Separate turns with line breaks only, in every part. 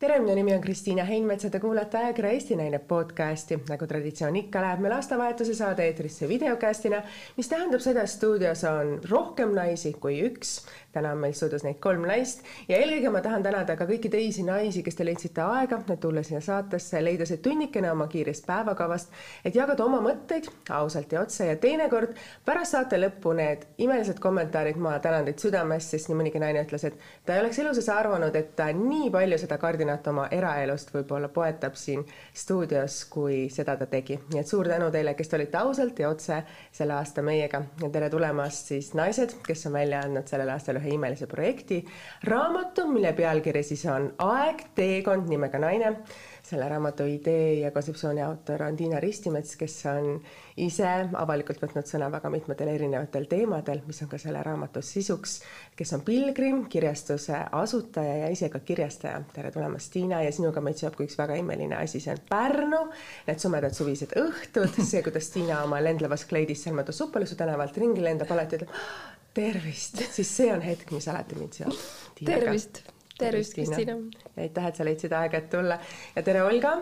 tere, minu nimi on Kristiina Heinmets ja te kuulate ajakirja Eesti Naine podcasti. nagu traditsioon ikka, läheb meil aastavahetuse saade eetrisse videokastina, mis tähendab seda, et stuudios on rohkem naisi kui üks täna on meil stuudios neid kolm naist ja eelkõige ma tahan tänada ka kõiki teisi naisi, kes te leidsite aega, et tulla siia saatesse, leida see tunnikene oma kiirest päevakavast, et jagada oma mõtteid ausalt ja otse ja teinekord pärast saate lõppu need imelised kommentaarid, ma tänan teid südamest, sest nii mõnigi naine ütles, et ta ei oleks elu sees arvanud, et ta nii palju seda kardinat oma eraelust võib-olla poetab siin stuudios, kui seda ta tegi. nii et suur tänu teile, kes te olite ausalt ja otse selle aasta meiega ja tere tulemast siis naised, kes on välja andnud sellel aastal ühe imelise projekti, raamatu, mille pealkiri siis on Aeg, teekond nimega naine. selle raamatu idee ja kontseptsiooni autor on Tiina Ristimets, kes on ise avalikult võtnud sõna väga mitmetel erinevatel teemadel, mis on ka selle raamatu sisuks, kes on Pilgrim, kirjastuse asutaja ja ise ka kirjastaja. tere tulemast, Tiina, ja sinuga meid seob ka üks väga imeline asi, see on Pärnu, need sumedad suvised õhtud, see, kuidas Tiina oma lendlevas kleidis seal mööda Supeluse tänavalt ringi lendab, alati ütleb tervist, siis see on hetk, mis alati mind seob.
tervist, tervist, Kristiina.
aitäh, et sa leidsid aega, et tulla ja tere, Olga.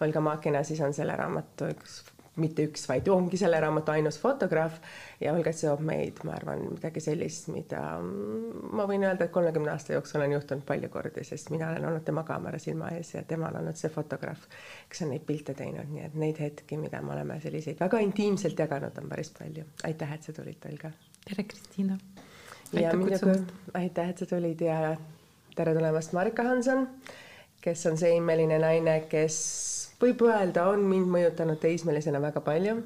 Olga Maakina siis on selle raamatu üks mitte üks, vaid ongi selle raamatu ainus fotograaf ja Olga seob meid, ma arvan, midagi sellist, mida ma võin öelda, et kolmekümne aasta jooksul on juhtunud palju kordi, sest mina olen olnud tema kaamera silma ees ja tema on olnud see fotograaf, kes on neid pilte teinud, nii et neid hetki, mida me oleme selliseid väga intiimselt jaganud, on päris palju. aitäh, et sa tulid, Olga.
Tere, Kristiina.
ja minuga, aitäh, et sa tulid ja tere tulemast, Marika Hanson, kes on see imeline naine, kes võib öelda, on mind mõjutanud teismelisena väga palju.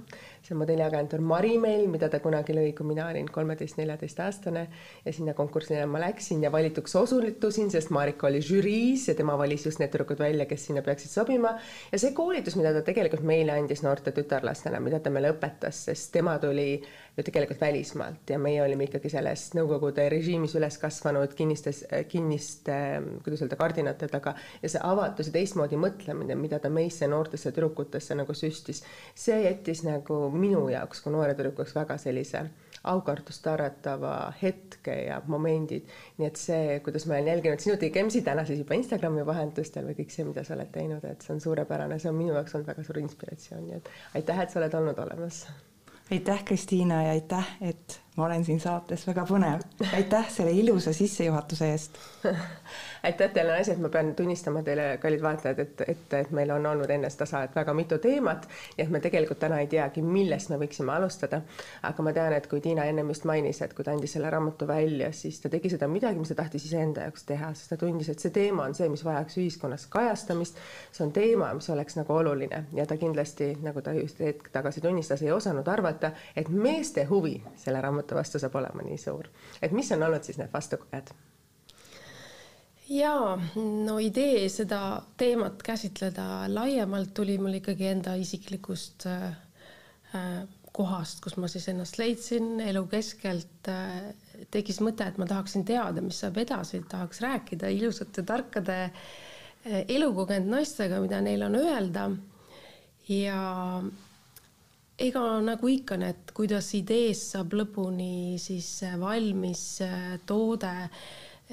See modelliagentuur Marimeil, mida ta kunagi lõi, kui mina olin kolmeteist-neljateistaastane ja sinna konkursile ma läksin ja valituks osutusin, sest Marika oli žüriis ja tema valis just need tüdrukud välja, kes sinna peaksid sobima. ja see koolitus, mida ta tegelikult meile andis noorte tütarlastena, mida ta meile õpetas, sest tema tuli ju tegelikult välismaalt ja meie olime ikkagi selles Nõukogude režiimis üles kasvanud kinnistes, kinniste, kuidas öelda, kardinate taga ja see avatus ja teistmoodi mõtlemine, mida ta meisse noortesse tüdrukutesse nagu süstis, see jättis nagu minu jaoks kui noore tüdrukuks väga sellise aukartust äratava hetke ja momendid. nii et see, kuidas ma olen jälginud sinu tegemisi täna siis juba Instagrami vahendustel või kõik see, mida sa oled teinud, et see on suurepärane, see on minu jaoks olnud väga suur inspiratsioon, nii et aitäh, et sa oled olnud olemas
aitäh, Kristiina ja aitäh, et ma olen siin saates, väga põnev. aitäh selle ilusa sissejuhatuse eest
aitäh teile, naised, ma pean tunnistama teile, kallid vaatajad, et, et, et meil on olnud enne seda saadet väga mitu teemat ja et me tegelikult täna ei teagi, millest me võiksime alustada. aga ma tean, et kui Tiina ennem just mainis, et kui ta andis selle raamatu välja, siis ta tegi seda midagi, mis ta tahtis iseenda jaoks teha, sest ta tundis, et see teema on see, mis vajaks ühiskonnas kajastamist. see on teema, mis oleks nagu oluline ja ta kindlasti, nagu ta just hetk tagasi tunnistas, ei osanud arvata, et meeste huvi selle raamatu vastu saab olema nii suur. et mis on olnud siis need vastukojad?
jaa, no idee seda teemat käsitleda laiemalt tuli mul ikkagi enda isiklikust äh, kohast, kus ma siis ennast leidsin elu keskelt äh,. tekkis mõte, et ma tahaksin teada, mis saab edasi, tahaks rääkida ilusate, tarkade äh, elukogenud naistega, mida neil on öelda. ja ega nagu ikka need, kuidas ideest saab lõpuni siis äh, valmis äh, toode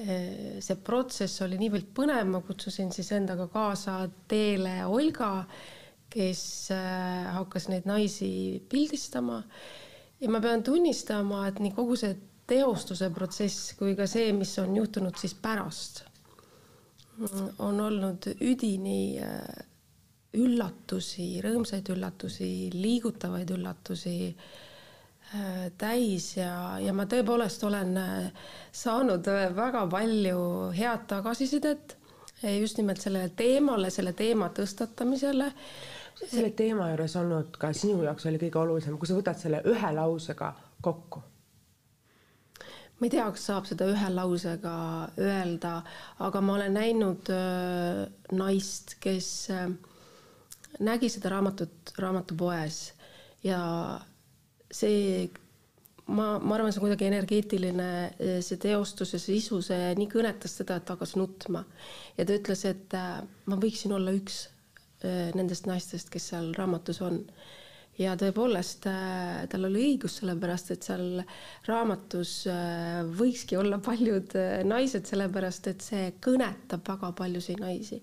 Äh, see protsess oli niivõrd põnev, ma kutsusin siis endaga kaasa teele Olga, kes hakkas neid naisi pildistama. ja ma pean tunnistama, et nii kogu see teostuse protsess kui ka see, mis on juhtunud siis pärast, on olnud üdini üllatusi, rõõmsaid üllatusi, liigutavaid üllatusi Äh, täis ja, ja ma tõepoolest olen äh, saanud äh, väga palju head tagasisidet just nimelt sellele teemale, selle teema tõstatamisele.
selle teema juures olnud ka sinu jaoks oli kõige olulisem, kui sa võtad selle ühe lausega kokku?
ma ei tea, kas saab seda ühe lausega öelda, aga ma olen näinud naist, kes äh, nägi seda raamatut raamatupoes ja see ma, ma arvan, see on kuidagi energeetiline, see teostus ja see sisu, see nii kõnetas teda, et ta hakkas nutma. ja ta ütles, et äh, ma võiksin olla üks äh, nendest naistest, kes seal raamatus on. ja tõepoolest äh, tal oli õigus, sellepärast et seal raamatus võikski olla paljud naised, sellepärast et see kõnetab väga paljusid naisi.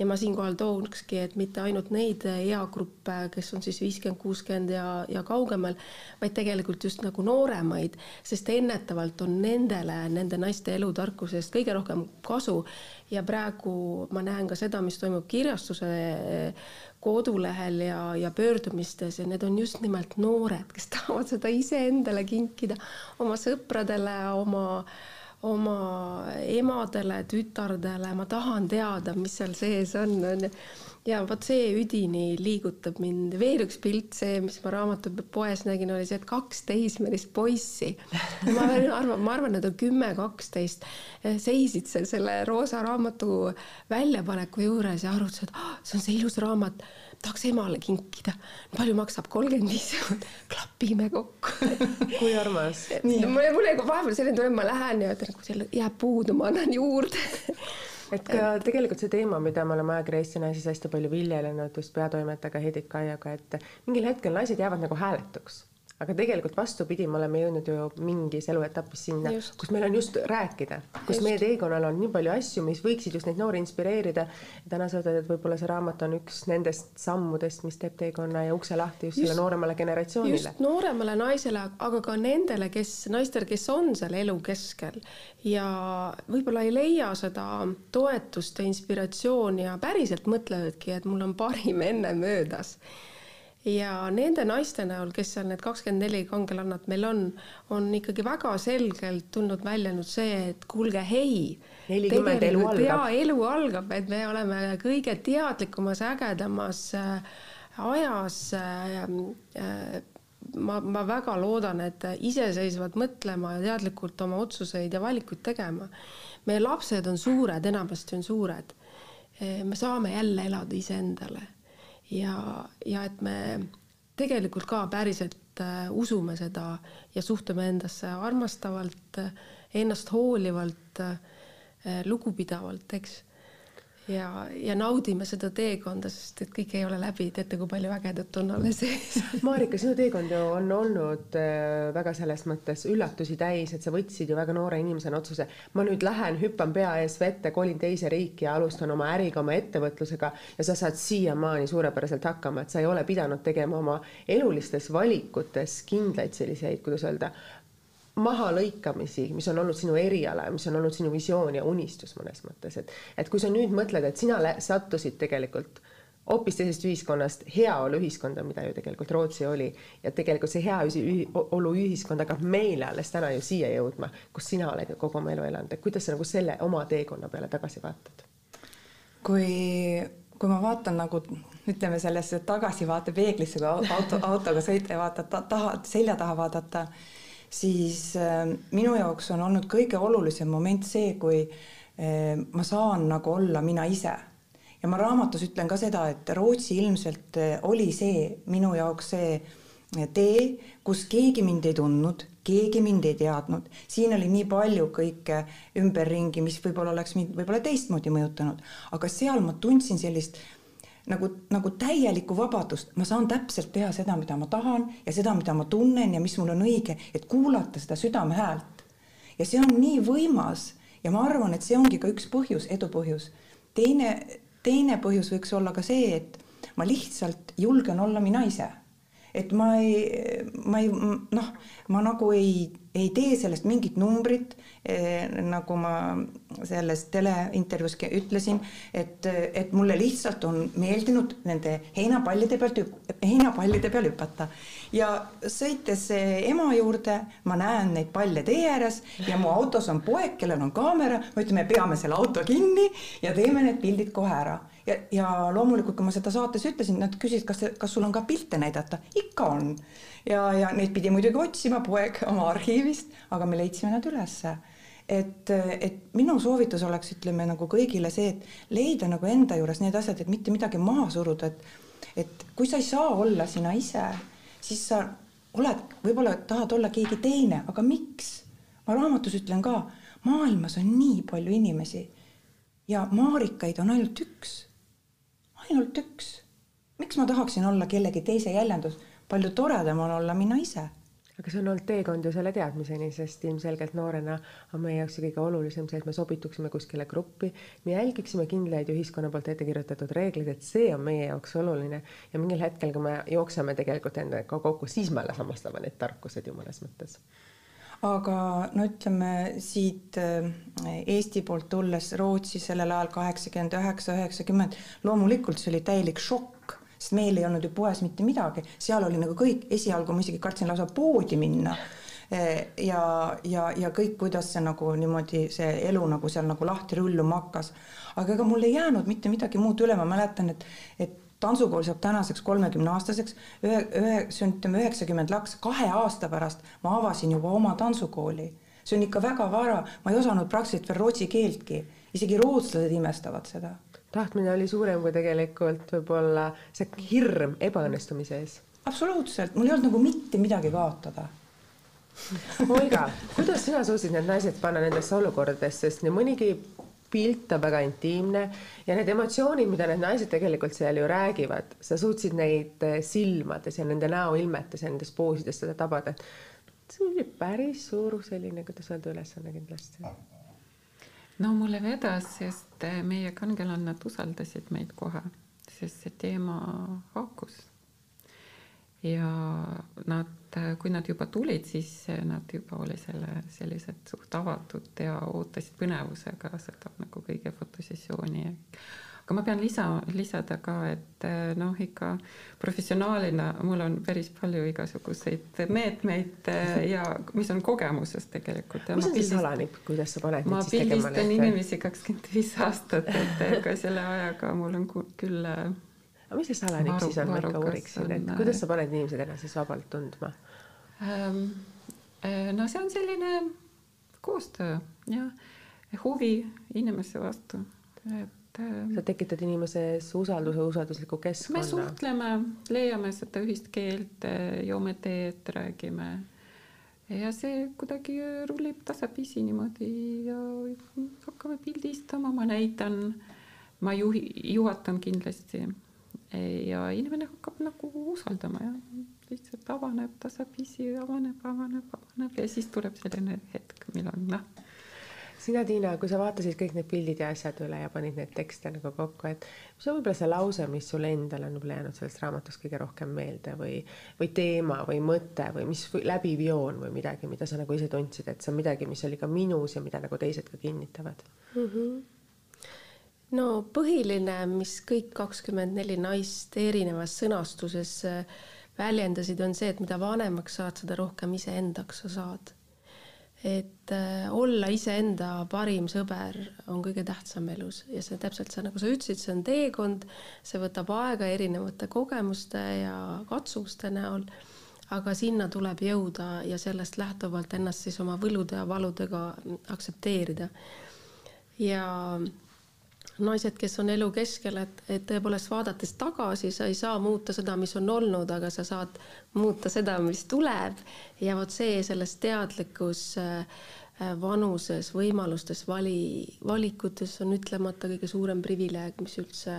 Ja ma siinkohal toonukski, et mitte ainult neid eagruppe, kes on siis viiskümmend, kuuskümmend ja, ja kaugemal, vaid tegelikult just nagu nooremaid, sest ennetavalt on nendele, nende naiste elutarkusest kõige rohkem kasu. Ja praegu ma näen ka seda, mis toimub kirjastuse kodulehel ja, ja pöördumistes ja need on just nimelt noored, kes tahavad seda iseendale kinkida, oma sõpradele, oma, oma emadele, tütardele, ma tahan teada, mis seal sees on, on ju ja vot see üdini liigutab mind. veel üks pilt, see, mis ma raamatupoes nägin, oli see, et kaks teismelist poissi. ma arvan, ma arvan, need on kümme, kaksteist, seisid seal selle roosa raamatu väljapaneku juures ja arutasid, et oh, see on see ilus raamat tahaks emale kinkida. palju maksab kolmkümmend viis eurot? klapime kokku
kui armas.
mul, mul jäi vahepeal selline tunne, et ma lähen ja ütlen, kui teil jääb puudu, ma annan juurde
et ka tegelikult see teema, mida me oleme ajakirja Eesti Naises hästi palju viljelenud just peatoimetaja Heidit Kaiaga, et mingil hetkel naised jäävad nagu hääletuks aga tegelikult vastupidi, me oleme jõudnud ju mingis eluetapis sinna, kus meil on just rääkida, kus just. meie teekonnal on nii palju asju, mis võiksid just neid noori inspireerida. täna sa ütled, et võib-olla see raamat on üks nendest sammudest, mis teeb teekonna ja ukse lahti just, just selle nooremale generatsioonile.
just nooremale naisele, aga ka nendele, kes, naistele, kes on seal elu keskel ja võib-olla ei leia seda toetust ja inspiratsiooni ja päriselt mõtlevadki, et mul on parim enne möödas ja nende naiste näol, kes seal need kakskümmend neli kangelannat meil on, on ikkagi väga selgelt tulnud välja nüüd see, et kuulge, hei.
nelikümmend elu algab.
elu algab, et me oleme kõige teadlikumas, ägedamas äh, ajas äh, äh, ma, ma väga loodan, et iseseisvalt mõtlema ja teadlikult oma otsuseid ja valikuid tegema. meie lapsed on suured, enamasti on suured. me saame jälle elada iseendale ja, ja et me tegelikult ka päriselt äh, usume seda ja suhtume endasse armastavalt, ennast hoolivalt, äh, lugupidavalt, eks ja, ja naudime seda teekonda, sest et kõik ei ole läbi, teate, kui palju ägedat on alles ees.
Marika, sinu teekond ju on olnud äh, väga selles mõttes üllatusi täis, et sa võtsid ju väga noore inimesena otsuse, ma nüüd lähen, hüppan pea ees vette, kolin teise riiki ja alustan oma äriga, oma ettevõtlusega ja sa saad siiamaani suurepäraselt hakkama, et sa ei ole pidanud tegema oma elulistes valikutes kindlaid selliseid, kuidas öelda, mahalõikamisi, mis on olnud sinu eriala ja mis on olnud sinu visioon ja unistus mõnes mõttes, et, et kui sa nüüd mõtled, et sina sattusid tegelikult hoopis teisest ühiskonnast heaoluühiskonda, mida ju tegelikult Rootsi oli ja tegelikult see heaoluühiskond hakkab meile alles täna ju siia jõudma, kus sina oled ju kogu oma elu elanud, et kuidas sa nagu selle oma teekonna peale tagasi vaatad?
kui, kui ma vaatan nagu ütleme sellesse tagasivaatepeeglisse, kui auto, autoga sõita ja vaatad taha, selja taha vaadata siis äh, minu jaoks on olnud kõige olulisem moment see, kui äh, ma saan nagu olla mina ise. ja ma raamatus ütlen ka seda, et Rootsi ilmselt äh, oli see minu jaoks see tee, kus keegi mind ei tundnud, keegi mind ei teadnud, siin oli nii palju kõike ümberringi, mis võib-olla oleks mind võib-olla teistmoodi mõjutanud, aga seal ma tundsin sellist nagu, nagu täielikku vabadust, ma saan täpselt teha seda, mida ma tahan ja seda, mida ma tunnen ja mis mul on õige, et kuulata seda südame häält. ja see on nii võimas ja ma arvan, et see ongi ka üks põhjus, edu põhjus. teine, teine põhjus võiks olla ka see, et ma lihtsalt julgen olla mina ise. Et ma ei, ma ei noh, ma nagu ei, ei tee sellest mingit numbrit Eh, nagu ma selles teleintervjuus ütlesin, et, et mulle lihtsalt on meeldinud nende heinapallide pealt, heinapallide peal hüpata. ja sõites ema juurde, ma näen neid palle tee ääres ja mu autos on poeg, kellel on kaamera, ma ütlen, me peame selle auto kinni ja teeme need pildid kohe ära ja, ja loomulikult, kui ma seda saates ütlesin, nad küsisid, kas, kas sul on ka pilte näidata, ikka on. ja, ja neid pidi muidugi otsima poeg oma arhiivist, aga me leidsime nad ülesse et, et minu soovitus oleks, ütleme nagu kõigile see, et leida nagu enda juures need asjad, et mitte midagi maha suruda, et et kui sa ei saa olla sina ise, siis sa oled, võib-olla tahad olla keegi teine, aga miks? ma raamatus ütlen ka, maailmas on nii palju inimesi ja Maarikaid on ainult üks, ainult üks. miks ma tahaksin olla kellegi teise jäljendus? palju toredam on olla mina ise
aga see on olnud teekond ju selle teadmiseni, sest ilmselgelt noorena on meie jaoks kõige olulisem see, et me sobituksime kuskile gruppi, me jälgiksime kindlaid ühiskonna poolt ette kirjutatud reegleid, et see on meie jaoks oluline ja mingil hetkel, kui me jookseme tegelikult endaga kokku, siis me alles avastame need tarkused ju mõnes mõttes
aga no ütleme siit äh, Eesti poolt tulles Rootsi sellel ajal kaheksakümmend üheksa, üheksakümmend, loomulikult see oli täielik šokk sest meil ei olnud ju poes mitte midagi, seal oli nagu kõik, esialgu ma isegi kartsin lausa poodi minna. Eh, ja, ja, ja kõik, kuidas see nagu niimoodi see elu nagu seal nagu lahti rulluma hakkas. aga ega mul ei jäänud mitte midagi muud üle, ma mäletan, et, et tantsukool saab tänaseks kolmekümne aastaseks, ühe, ühe, see on ütleme üheksakümmend laks, kahe aasta pärast ma avasin juba oma tantsukooli. see on ikka väga vara, ma ei osanud praktiliselt veel rootsi keeltki, isegi rootslased imestavad seda.
Tahtmine oli suurem kui tegelikult võib-olla see hirm ebaõnnestumise ees.
absoluutselt, mul ei olnud nagu mitte midagi kaotada.
Olga, kuidas sina suutsid need naised panna nendesse olukordadesse, sest nii mõnigi pilt on väga intiimne ja need emotsioonid, mida need naised tegelikult seal ju räägivad, sa suutsid neid eh, silmades ja nende näoilmetes ja nendes poosides seda tabada. see oli päris suur selline, kuidas öelda, ülesanne kindlasti
no mulle vedas, sest eh, meie kangelannad usaldasid meid kohe, sest see teema haakus. ja nad, eh, kui nad juba tulid, siis eh, nad juba oli selle, sellised suht avatud ja ootasid põnevusega seda nagu kõige fotosessiooni aga ma pean lisa, lisada ka, et eh, noh, ikka professionaalina mul on päris palju igasuguseid meetmeid ja mis on kogemusest tegelikult.
mis on see salanipp, kuidas sa paned
ma pildistan inimesi kakskümmend viis aastat, et ega selle ajaga mul on küll
aga mis see salanipp siis on, ma ikka uuriksin, et kuidas sa paned inimesed ennast siis vabalt tundma ähm,?
no see on selline koostöö ja huvi inimese vastu, et
et. sa tekitad inimeses usalduse, usaldusliku keskkonna.
me suhtleme, leiame seda ühist keelt, joome teed, räägime. ja see kuidagi rullib tasapisi niimoodi ja hakkame pildistama, ma näitan, ma juhi, juhatan kindlasti. Ja inimene hakkab nagu usaldama ja lihtsalt avaneb tasapisi, avaneb, avaneb, avaneb ja siis tuleb selline hetk, millal noh.
Sina, Tiina, kui sa vaatasid kõik need pildid ja asjad üle ja panid neid tekste nagu kokku, et mis on võib-olla see lause, mis sulle endale on võib-olla jäänud sellest raamatust kõige rohkem meelde või, või teema või mõte või mis läbiv joon või midagi, mida sa nagu ise tundsid, et see on midagi, mis oli ka minus ja mida nagu teised ka kinnitavad? Mm? -hmm
no põhiline, mis kõik kakskümmend neli naist erinevas sõnastuses äh, väljendasid, on see, et mida vanemaks saad, seda rohkem iseendaks sa saad et äh, olla iseenda parim sõber on kõige tähtsam elus ja see täpselt see, nagu sa ütlesid, see on teekond, see võtab aega erinevate kogemuste ja katsumuste näol. aga sinna tuleb jõuda ja sellest lähtuvalt ennast siis oma võlude ja valudega aktsepteerida. ja naised, kes on elu keskel, et, et tõepoolest vaadates tagasi, sa ei saa muuta seda, mis on olnud, aga sa saad muuta seda, mis tuleb. ja vot see selles teadlikus äh, vanuses, võimalustes, vali, valikutes on ütlemata kõige suurem privileeg, mis üldse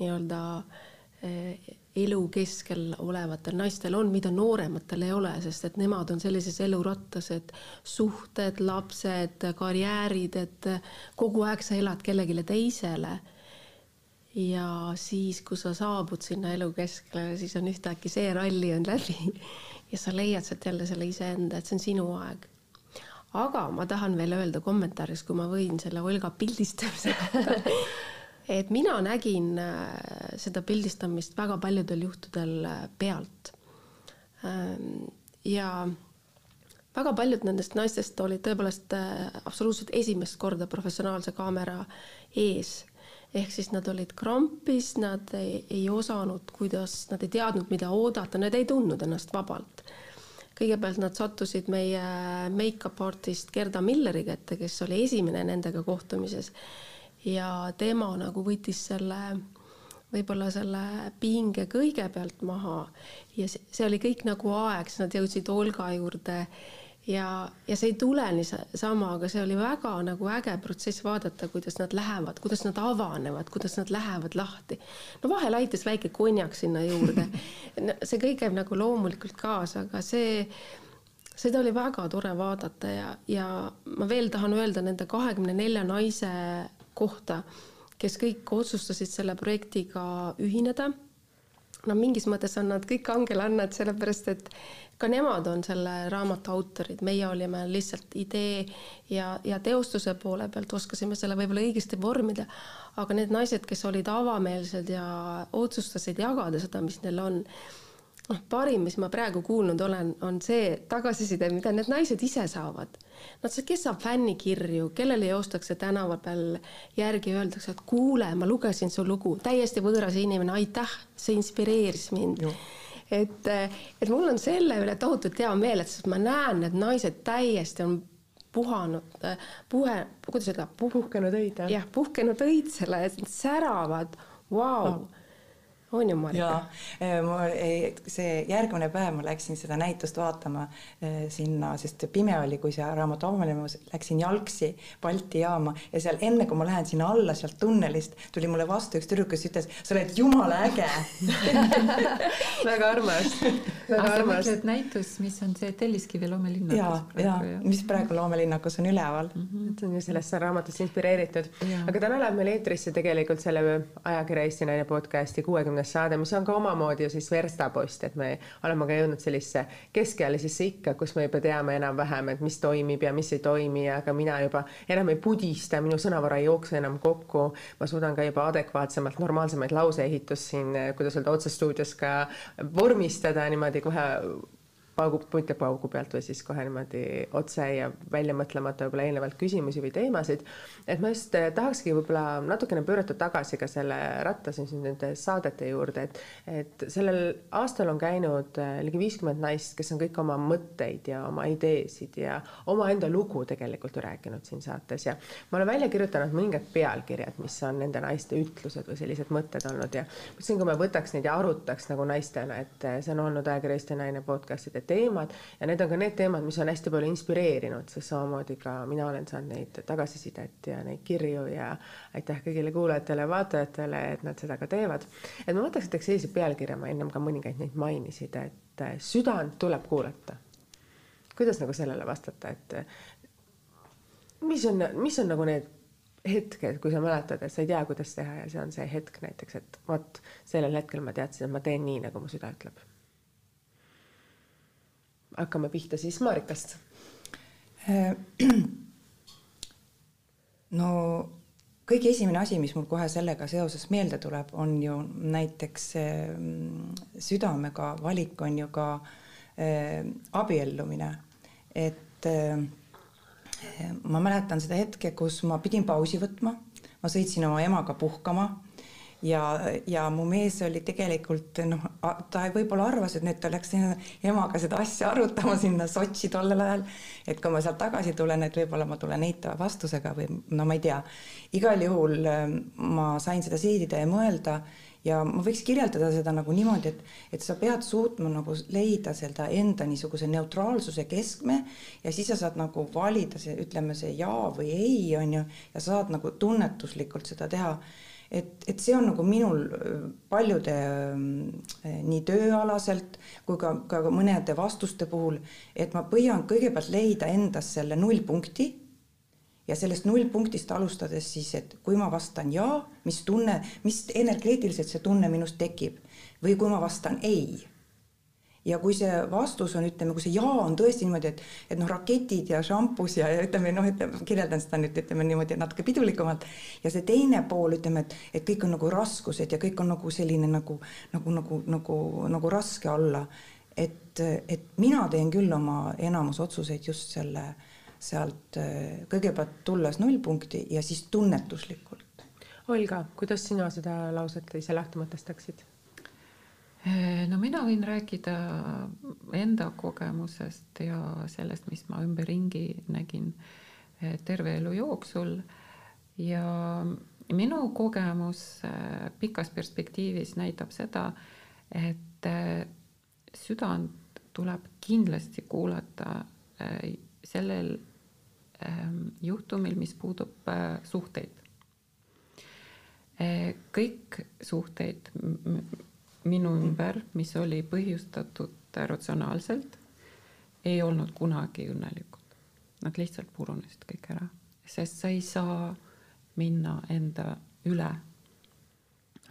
nii-öelda äh, elu keskel olevatel naistel on, mida noorematel ei ole, sest et nemad on sellises elurattas, et suhted, lapsed, karjäärid, et kogu aeg sa elad kellelegi teisele. ja siis, kui sa saabud sinna elu keskele, siis on ühtäkki see ralli on läbi ja sa leiad sealt jälle selle iseenda, et see on sinu aeg aga ma tahan veel öelda kommentaariks, kui ma võin selle Olga pildistamise kohta et mina nägin äh, seda pildistamist väga paljudel juhtudel äh, pealt. Ähm, ja väga paljud nendest naistest olid tõepoolest äh, absoluutselt esimest korda professionaalse kaamera ees. ehk siis nad olid krampis, nad ei, ei osanud, kuidas, nad ei teadnud, mida oodata, nad ei tundnud ennast vabalt kõigepealt nad sattusid meie make-up artist Gerda Milleri kätte, kes oli esimene nendega kohtumises ja tema nagu võttis selle võib-olla selle pinge kõigepealt maha ja see oli kõik nagu aeg, siis nad jõudsid Olga juurde ja, ja see ei tule niisama, aga see oli väga nagu äge protsess vaadata, kuidas nad lähevad, kuidas nad avanevad, kuidas nad lähevad lahti. no vahel aitas väike konjak sinna juurde no,. see kõik käib nagu loomulikult kaasa, aga see, seda oli väga tore vaadata ja, ja ma veel tahan öelda nende kahekümne nelja naise kohta, kes kõik otsustasid selle projektiga ühineda. No mingis mõttes on nad kõik kangelannad, sellepärast et ka nemad on selle raamatu autorid, meie olime lihtsalt idee ja, ja teostuse poole pealt oskasime selle võib-olla õigesti vormida, aga need naised, kes olid avameelsed ja otsustasid jagada seda, mis neil on, noh, parim, mis ma praegu kuulnud olen, on see tagasiside, mida need naised ise saavad. Nad, kes saab fännikirju, kellele joostakse tänava peal järgi, öeldakse, et kuule, ma lugesin su lugu, täiesti võõras inimene, aitäh, see inspireeris mind. Et, et mul on selle üle tohutult hea meel, et sest ma näen, et naised täiesti on puhanud, puhe, kuidas öelda
puh,, puhkenud õid
jah? jah, puhkenud õid selle, säravad, vau! No on ju, Marika?
jaa, ma, see järgmine päev ma läksin seda näitust vaatama eh, sinna, sest pime oli, kui see raamat avanemas, läksin jalgsi Balti jaama ja seal enne, kui ma lähen sinna alla sealt tunnelist, tuli mulle vastu üks tüdruk, kes ütles, sa oled jumala äge
väga armas, väga armas.
näitus, mis on see Telliskivi loomelinnakus.
ja, ja, mis praegu loomelinnakus on üleval
mm. -hmm. see on ju sellest raamatust inspireeritud, aga täna läheb meil eetrisse tegelikult selle ajakirja Eesti Naine podcasti kuuekümne kuuekümnes saade, mis on ka omamoodi ju siis verstapost, et me oleme ka jõudnud sellisesse keskealisesse ikka, kus me juba teame enam-vähem, et mis toimib ja mis ei toimi, aga mina juba enam ei pudista, minu sõnavara ei jookse enam kokku. ma suudan ka juba adekvaatsemalt normaalsemaid lauseehitust siin, kuidas öelda, otsestuudios ka vormistada niimoodi kohe paugu, puntepaugu pealt või siis kohe niimoodi otse ja välja mõtlemata võib-olla eelnevalt küsimusi või teemasid. et ma just eh, tahakski võib-olla natukene pöörata tagasi ka selle ratta siis nende saadete juurde, et, et sellel aastal on käinud eh, ligi viiskümmend naist, kes on kõik oma mõtteid ja oma ideesid ja omaenda lugu tegelikult ju rääkinud siin saates ja ma olen välja kirjutanud mõningad pealkirjad, mis on nende naiste ütlused või sellised mõtted olnud ja mõtlesin, kui me võtaks neid ja arutaks nagu naistena, et eh, see on olnud ajakirja Eesti Naine podcast'ide teemad ja need on ka need teemad, mis on hästi palju inspireerinud, sest samamoodi ka mina olen saanud neid tagasisidet ja neid kirju ja aitäh kõigile kuulajatele ja vaatajatele, et nad seda ka teevad. et ma mõtleks, et teeks sellise pealkirja, ma ennem ka mõningaid neid mainisid, et südant tuleb kuulata. kuidas nagu sellele vastata, et mis on, mis on nagu need hetked, kui sa mäletad, et sa ei tea, kuidas teha ja see on see hetk näiteks, et vot sellel hetkel ma teadsin, et ma teen nii, nagu mu süda ütleb hakkame pihta siis Marikast.
no kõige esimene asi, mis mul kohe sellega seoses meelde tuleb, on ju näiteks südamega valik on ju ka äh, abiellumine, et äh, ma mäletan seda hetke, kus ma pidin pausi võtma, ma sõitsin oma emaga puhkama ja, ja mu mees oli tegelikult noh, ta võib-olla arvas, et nüüd ta läks emaga seda asja arutama sinna Sotši tollel ajal, et kui ma sealt tagasi tulen, et võib-olla ma tulen eitava vastusega või no ma ei tea. igal juhul ähm, ma sain seda siidida ja mõelda ja ma võiks kirjeldada seda nagu niimoodi, et, et sa pead suutma nagu leida seda enda niisuguse neutraalsuse keskme ja siis sa saad nagu valida see, ütleme see jaa või ei, on ju, ja saad nagu tunnetuslikult seda teha et, et see on nagu minul paljude nii tööalaselt kui ka, ka mõnede vastuste puhul, et ma püüan kõigepealt leida endas selle nullpunkti ja sellest nullpunktist alustades siis, et kui ma vastan jaa, mis tunne, mis energeetiliselt see tunne minus tekib või kui ma vastan ei ja kui see vastus on, ütleme, kui see jaa on tõesti niimoodi, et, et noh, raketid ja šampus ja, ja ütleme noh, ütleme, kirjeldan seda nüüd ütleme niimoodi natuke pidulikumalt. ja see teine pool, ütleme, et, et kõik on nagu raskused ja kõik on nagu selline nagu, nagu, nagu, nagu, nagu raske olla. et, et mina teen küll oma enamus otsuseid just selle sealt kõigepealt tulles nullpunkti ja siis tunnetuslikult.
Olga, kuidas sina seda lauset ise lahti mõtestaksid?
Eh, no mina võin rääkida enda kogemusest ja sellest, mis ma ümberringi nägin eh, terve elu jooksul. ja minu kogemus eh, pikas perspektiivis näitab seda, et südant tuleb kindlasti kuulata sellel ähm, juhtumil, mis puudub suhteid. kõik suhteid minu ümber, mis oli põhjustatud ratsionaalselt, ei olnud kunagi õnnelikud. Nad lihtsalt purunesid kõik ära, sest sa ei saa minna enda üle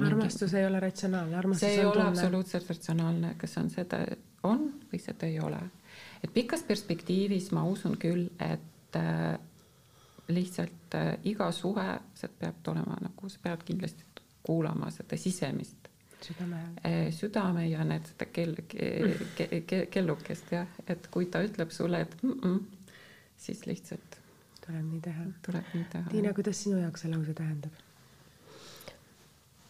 armastus ei ole ratsionaalne, armastus
see ei ole
tunne.
absoluutselt ratsionaalne, kas on seda, on või seda ei ole. et pikas perspektiivis ma usun küll, et äh, lihtsalt äh, iga suhe, see peab olema nagu, sa pead kindlasti kuulama seda sisemist
südame
äh, südame ja need kell ke, ke, ke, kellukest jah, et kui ta ütleb sulle, et mm -mm, siis lihtsalt
tuleb nii teha.
tuleb nii teha.
Tiina, kuidas sinu jaoks see lause tähendab?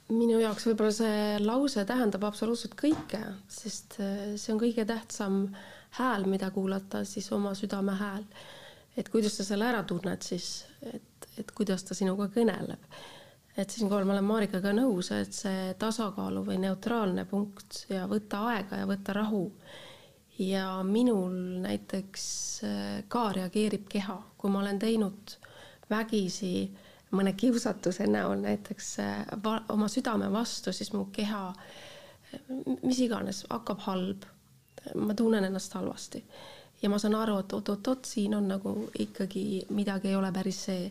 minu jaoks võib-olla see lause tähendab absoluutselt kõike, sest äh, see on kõige tähtsam hääl, mida kuulata, siis oma südame hääl. et kuidas sa selle ära tunned siis, et, et kuidas ta sinuga kõneleb. Et siinkohal ma olen Marikaga nõus, et see tasakaalu või neutraalne punkt ja võtta aega ja võtta rahu. ja minul näiteks äh, ka reageerib keha, kui ma olen teinud vägisi äh, mõne kiusatuse näol näiteks äh, oma südame vastu, siis mu keha, mis iganes, hakkab halb. ma tunnen ennast halvasti ja ma saan aru, et oot-oot-oot, siin on nagu ikkagi midagi ei ole päris see.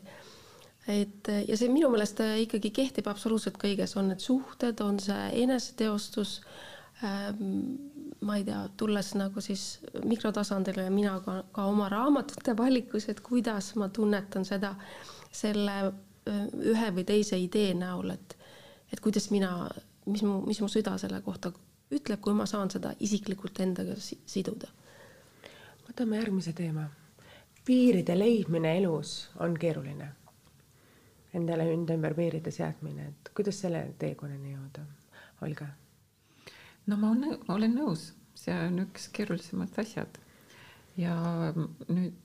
Et ja see minu meelest ikkagi kehtib absoluutselt kõiges, on need suhted, on see eneseteostus ähm, ma ei tea, tulles nagu siis mikrotasandile ja mina ka, ka oma raamatute valikus, et kuidas ma tunnetan seda, selle ühe või teise idee näol, et, et kuidas mina, mis mu, mis mu süda selle kohta ütleb, kui ma saan seda isiklikult endaga siduda.
võtame järgmise teema. piiride leidmine elus on keeruline. Endale enda ümber piiride seadmine, et kuidas selle teekonnani jõuda, Olga?
no ma olen, ma olen nõus, see on üks keerulisemad asjad. ja nüüd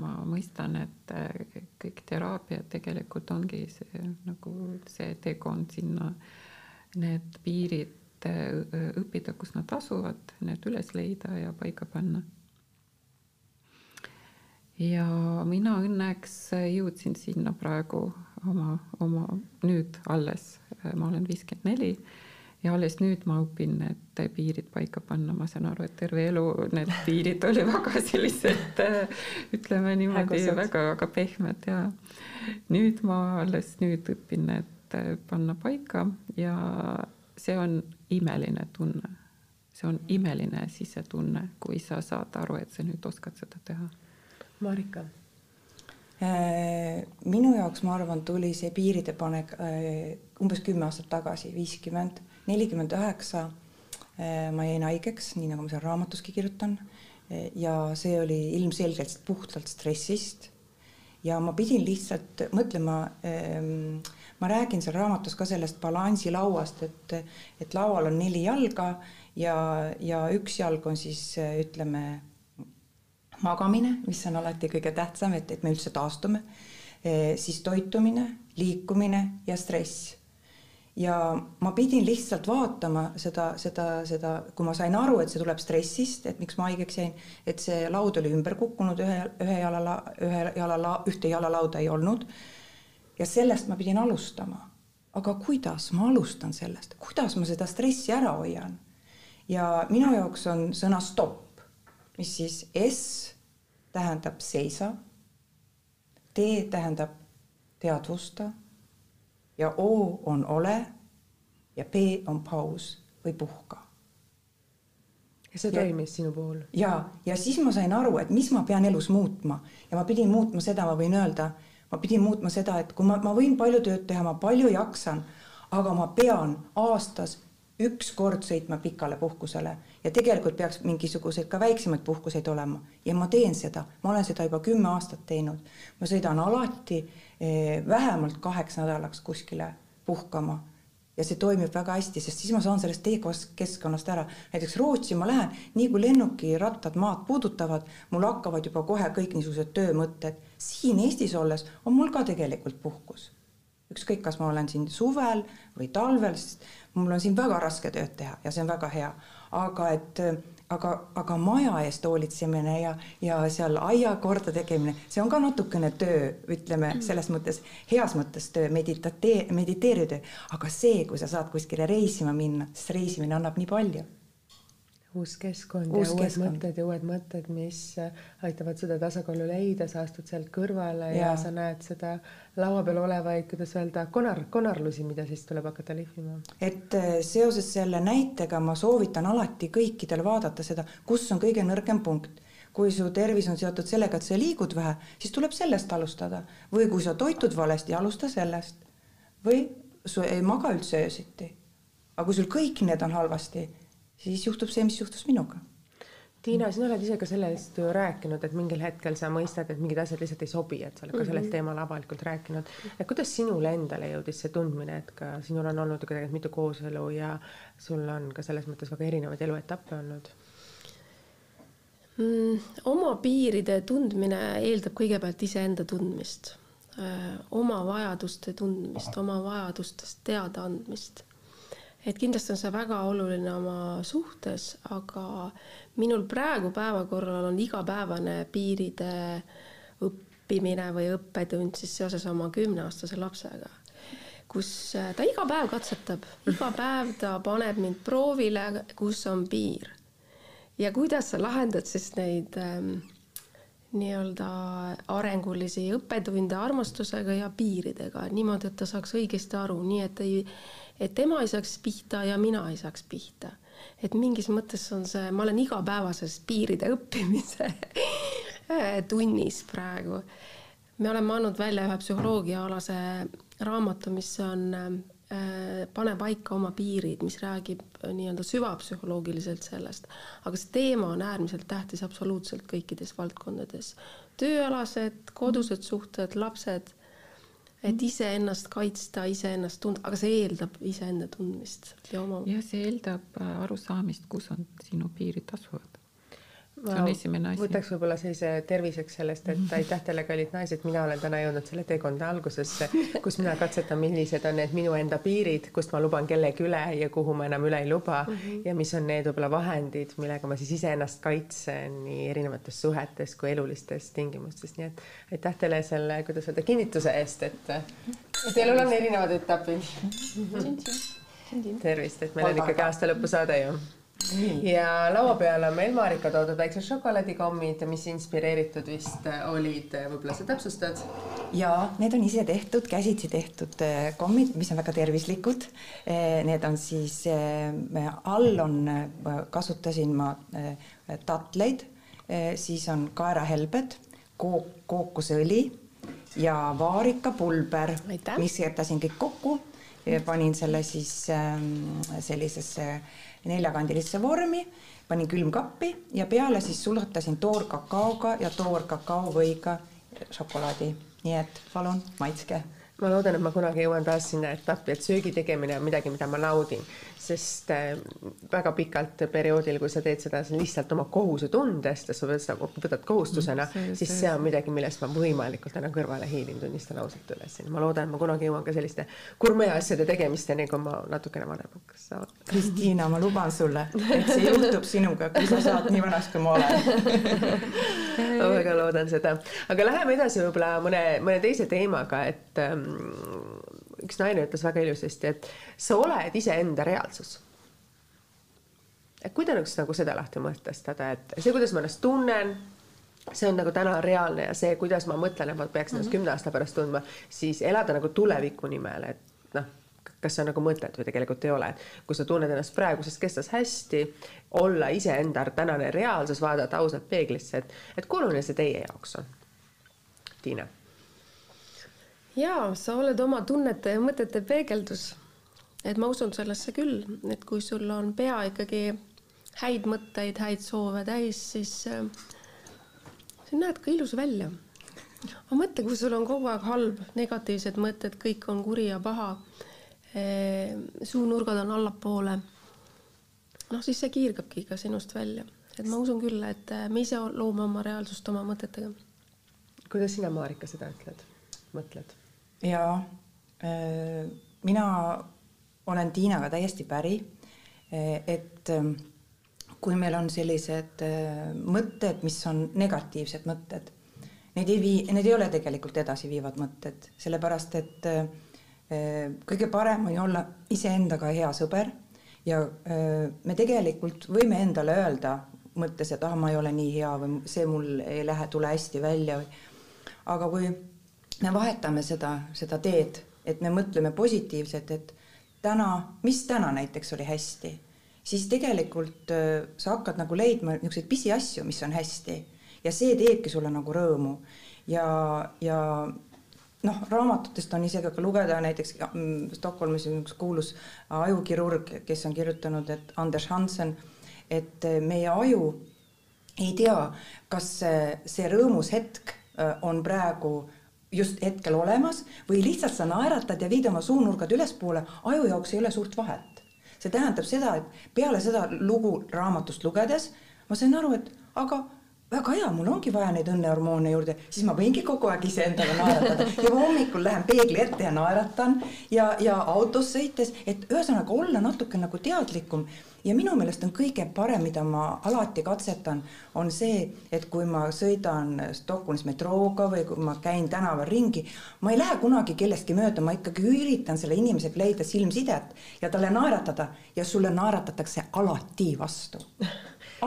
ma mõistan, et äh, kõik teraapiad tegelikult ongi see nagu see teekond sinna, need piirid äh, õppida, kus nad asuvad, need üles leida ja paika panna. Ja mina õnneks jõudsin sinna praegu oma, oma nüüd alles, ma olen viiskümmend neli ja alles nüüd ma õpin need piirid paika panna, ma saan aru, et terve elu need piirid oli väga sellised, ütleme niimoodi väga-väga pehmed ja nüüd ma alles nüüd õpin need panna paika ja see on imeline tunne. see on imeline sisetunne, kui sa saad aru, et sa nüüd oskad seda teha.
Marika
äh, minu jaoks, ma arvan, tuli see piiride panek äh, umbes kümme aastat tagasi, viiskümmend nelikümmend üheksa eh, ma jäin haigeks, nii nagu ma seal raamatuski kirjutan. Ja see oli ilmselgelt puhtalt stressist. ja ma pidin lihtsalt mõtlema ähm, ma räägin seal raamatus ka sellest balansilauast, et, et laual on neli jalga ja, ja üks jalg on siis ütleme magamine, mis on alati kõige tähtsam, et, et me üldse taastume e,. siis toitumine, liikumine ja stress ja ma pidin lihtsalt vaatama seda, seda, seda, kui ma sain aru, et see tuleb stressist, et miks ma haigeks jäin, et see laud oli ümber kukkunud, ühe, ühe jala, ühe jala, ühte jalalauda ei olnud. ja sellest ma pidin alustama. aga kuidas ma alustan sellest, kuidas ma seda stressi ära hoian? ja minu jaoks on sõna stopp, mis siis S tähendab seisa, T tähendab teadvusta ja O on ole ja P on paus või puhka.
ja see toimis sinu puhul?
ja, ja siis ma sain aru, et mis ma pean elus muutma ja ma pidin muutma seda, ma võin öelda, ma pidin muutma seda, et kui ma, ma võin palju tööd teha, ma palju jaksan, aga ma pean aastas üks kord sõitma pikale puhkusele ja tegelikult peaks mingisuguseid ka väiksemaid puhkuseid olema ja ma teen seda, ma olen seda juba kümme aastat teinud. ma sõidan alati eh, vähemalt kaheks nädalaks kuskile puhkama ja see toimib väga hästi, sest siis ma saan sellest teekeskkonnast ära. näiteks Rootsi ma lähen, nii kui lennukirattad maad puudutavad, mul hakkavad juba kohe kõik niisugused töömõtted. siin Eestis olles on mul ka tegelikult puhkus. Ükskõik, kas ma olen siin suvel või talvel, sest mul on siin väga raske tööd teha ja see on väga hea. Aga et, aga, aga maja eest hoolitsemine ja, ja seal aia korda tegemine, see on ka natukene töö, ütleme selles mõttes, heas mõttes töö, meditate-, mediteeriv töö, aga see, kui sa saad kuskile reisima minna, siis reisimine annab nii palju
uus keskkond uus ja uued keskkond. mõtted ja uued mõtted, mis aitavad seda tasakaalu leida, sa astud sealt kõrvale ja. ja sa näed seda laua peal olevaid, kuidas öelda, konar, konarlusi, mida siis tuleb hakata lihvima.
et äh, seoses selle näitega ma soovitan alati kõikidel vaadata seda, kus on kõige nõrgem punkt kui su tervis on seotud sellega, et sa liigud vähe, siis tuleb sellest alustada või kui sa toitud valesti, alusta sellest või sa ei maga üldse öösiti. aga kui sul kõik need on halvasti siis juhtub see, mis juhtus minuga.
Tiina, sina oled ise ka sellest ju rääkinud, et mingil hetkel sa mõistad, et mingid asjad lihtsalt ei sobi, et sa oled ka sellel mm -hmm. teemal avalikult rääkinud. et kuidas sinule endale jõudis see tundmine, et ka sinul on olnud ju tegelikult mitu kooselu ja sul on ka selles mõttes väga erinevaid eluetappe olnud
mm,? oma piiride tundmine eeldab kõigepealt iseenda tundmist, oma vajaduste tundmist, oma vajadustest teadaandmist et kindlasti on see väga oluline oma suhtes, aga minul praegu päevakorral on igapäevane piiride õppimine või õppetund siis seoses oma kümneaastase lapsega, kus äh, ta iga päev katsetab, iga päev ta paneb mind proovile, kus on piir. ja kuidas sa lahendad siis neid ähm, nii-öelda arengulisi õppetunde armastusega ja piiridega niimoodi, et ta saaks õigesti aru, nii et ei et tema ei saaks pihta ja mina ei saaks pihta. et mingis mõttes on see, ma olen igapäevases piiride õppimise tunnis praegu. me oleme andnud välja ühe psühholoogiaalase raamatu, mis on pane paika oma piirid, mis räägib nii-öelda süvapsühholoogiliselt sellest, aga see teema on äärmiselt tähtis absoluutselt kõikides valdkondades. tööalased, kodused suhted, lapsed et iseennast kaitsta, iseennast tunda, aga see eeldab iseenda tundmist
ja oma. ja see eeldab äh, arusaamist, kus on sinu piirid asuvad see on esimene asi.
võtaks võib-olla sellise terviseks sellest, et aitäh teile, kallid naised, mina olen täna jõudnud selle teekonda algusesse, kus mina katsetan, millised on need minu enda piirid, kust ma luban kellegi üle ja kuhu ma enam üle ei luba. Mm -hmm. ja mis on need võib-olla vahendid, millega ma siis iseennast kaitsen nii erinevates suhetes kui elulistes tingimustes, nii et aitäh teile selle, kuidas öelda, kinnituse eest, et, et elul on erinevad etapid. tervist, et meil on ikkagi aasta lõpu saade ju ja laua peale on meil Marika toodud väiksed šokolaadikommid, mis inspireeritud vist olid, võib-olla sa täpsustad?
ja need on ise tehtud, käsitsi tehtud eh, kommid, mis on väga tervislikud. Eh, need on siis, eh, all on, kasutasin ma tatleid, siis on kaerahelbed, kook, kookosõli ja vaarikapulber, mis jätasin kõik kokku panin selle siis ähm, sellisesse neljakandilisse vormi, panin külmkappi ja peale siis sulatasin toorkakaoga ja toorkakaovõiga šokolaadi. nii et palun maitske
ma loodan, et ma kunagi jõuan taas sinna etappi, et söögi tegemine on midagi, mida ma naudin, sest äh, väga pikalt perioodil, kui sa teed seda lihtsalt oma kohusetundest ja sa võtad kohustusena, mm, siis see on midagi, millest ma võimalikult enam kõrvale hiilin, tunnistan ausalt üles. ma loodan, et ma kunagi jõuan ka selliste gurmee asjade tegemisteni, kui ma natukene vanemaks saan.
Kristiina, ma luban sulle, et see juhtub sinuga, kui sa saad nii vanaks, kui ma olen
ma väga loodan seda, aga läheme edasi võib-olla mõne, mõne teise teemaga, et ähm, üks naine ütles väga ilusasti, et sa oled iseenda reaalsus. et kuidas nagu seda lahti mõtestada, et see, kuidas ma ennast tunnen, see on nagu täna reaalne ja see, kuidas ma mõtlen, et ma peaks ennast mm -hmm. kümne aasta pärast tundma, siis elada nagu tuleviku nimel, et noh, kas sa nagu mõtled või tegelikult ei ole, et kui sa tunned ennast praeguses kestas hästi, olla iseenda tänane reaalsus, vaadata ausalt peeglisse, et, et kui oluline see teie jaoks on? Tiina
jaa, sa oled oma tunnete ja mõtete peegeldus. et ma usun sellesse küll, et kui sul on pea ikkagi häid mõtteid, häid soove täis, siis äh, sa näed ka ilus välja. aga mõtle, kui sul on kogu aeg halb, negatiivsed mõtted, kõik on kuri ja paha äh,, suunurgad on allapoole, noh, siis see kiirgabki ka sinust välja. et ma usun küll, et äh, me ise loome oma reaalsust oma mõtetega.
kuidas sina, Marika, seda ütled, mõtled?
Ja äh, mina olen Tiinaga täiesti päri, äh, et ähm, kui meil on sellised äh, mõtted, mis on negatiivsed mõtted, need ei vii, need ei ole tegelikult edasiviivad mõtted, sellepärast et kõige parem on ju olla iseendaga hea sõber ja me tegelikult võime endale öelda mõttes, et ah, ma ei ole nii hea või see mul ei lähe, tule hästi välja. Või aga kui me vahetame seda, seda teed, et me mõtleme positiivselt, et täna, mis täna näiteks oli hästi siis tegelikult äh, sa hakkad nagu leidma niisuguseid pisiasju, mis on hästi. Ja see teebki sulle nagu rõõmu. Ja, ja noh, raamatutest on isegi ka lugeda näiteks mm, Stockholmis on üks kuulus ajukirurg, kes on kirjutanud, et Anders Hansen, et äh, meie aju ei tea, kas see, see rõõmus hetk äh, on praegu just hetkel olemas või lihtsalt sa naeratad ja viid oma suunurgad ülespoole, aju jaoks ei ole suurt vahet. See tähendab seda, et peale seda lugu raamatust lugedes ma sain aru, et aga väga hea, mul ongi vaja neid õnnehormoone juurde, siis ma võingi kogu aeg iseendaga naeratada. juba hommikul lähen peegli ette ja naeratan ja, ja autos sõites, et ühesõnaga olla natuke nagu teadlikum. Ja minu meelest on kõige parem, mida ma alati katsetan, on see, et kui ma sõidan Stockholmis metrooga või kui ma käin tänaval ringi, ma ei lähe kunagi kellestki mööda, ma ikkagi üritan selle inimesega leida silmsidet ja talle naeratada ja sulle naeratatakse alati vastu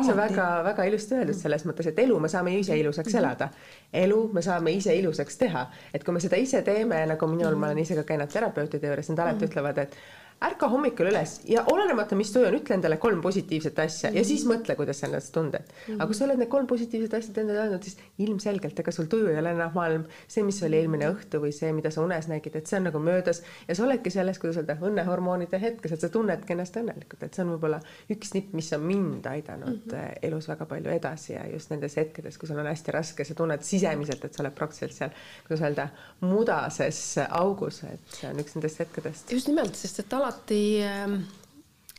see on väga-väga ilusti öeldud selles mõttes, et elu me saame ise ilusaks mhm. elada. elu me saame ise ilusaks teha, et kui me seda ise teeme, nagu minul, ma olen ise ka käinud terapeutide juures, nad alati mm -hmm. ütlevad, et ärka hommikul üles ja olenemata, mis tuju on, ütle endale kolm positiivset asja mm -hmm. ja siis mõtle, kuidas sa ennast tunded mm. -hmm. aga kui sa oled need kolm positiivset asja endale öelnud, siis ilmselgelt, ega sul tuju ei ole enam maailm see, mis oli eelmine õhtu või see, mida sa unes nägid, et see on nagu möödas ja sa oledki selles, kuidas öelda, õnnehormoonide hetkes, et sa tunnedki ennast õnnelikult, et see on võib-olla üks nipp, mis on mind aidanud mm -hmm. elus väga palju edasi ja just nendes hetkedes, kui sul on hästi raske, sa tunned sisemiselt, et sa oled praktiliselt seal, kuidas öelda, mudases augus, et see on üks nendest hetkedest.
just nimelt, sest et alati alati ähm,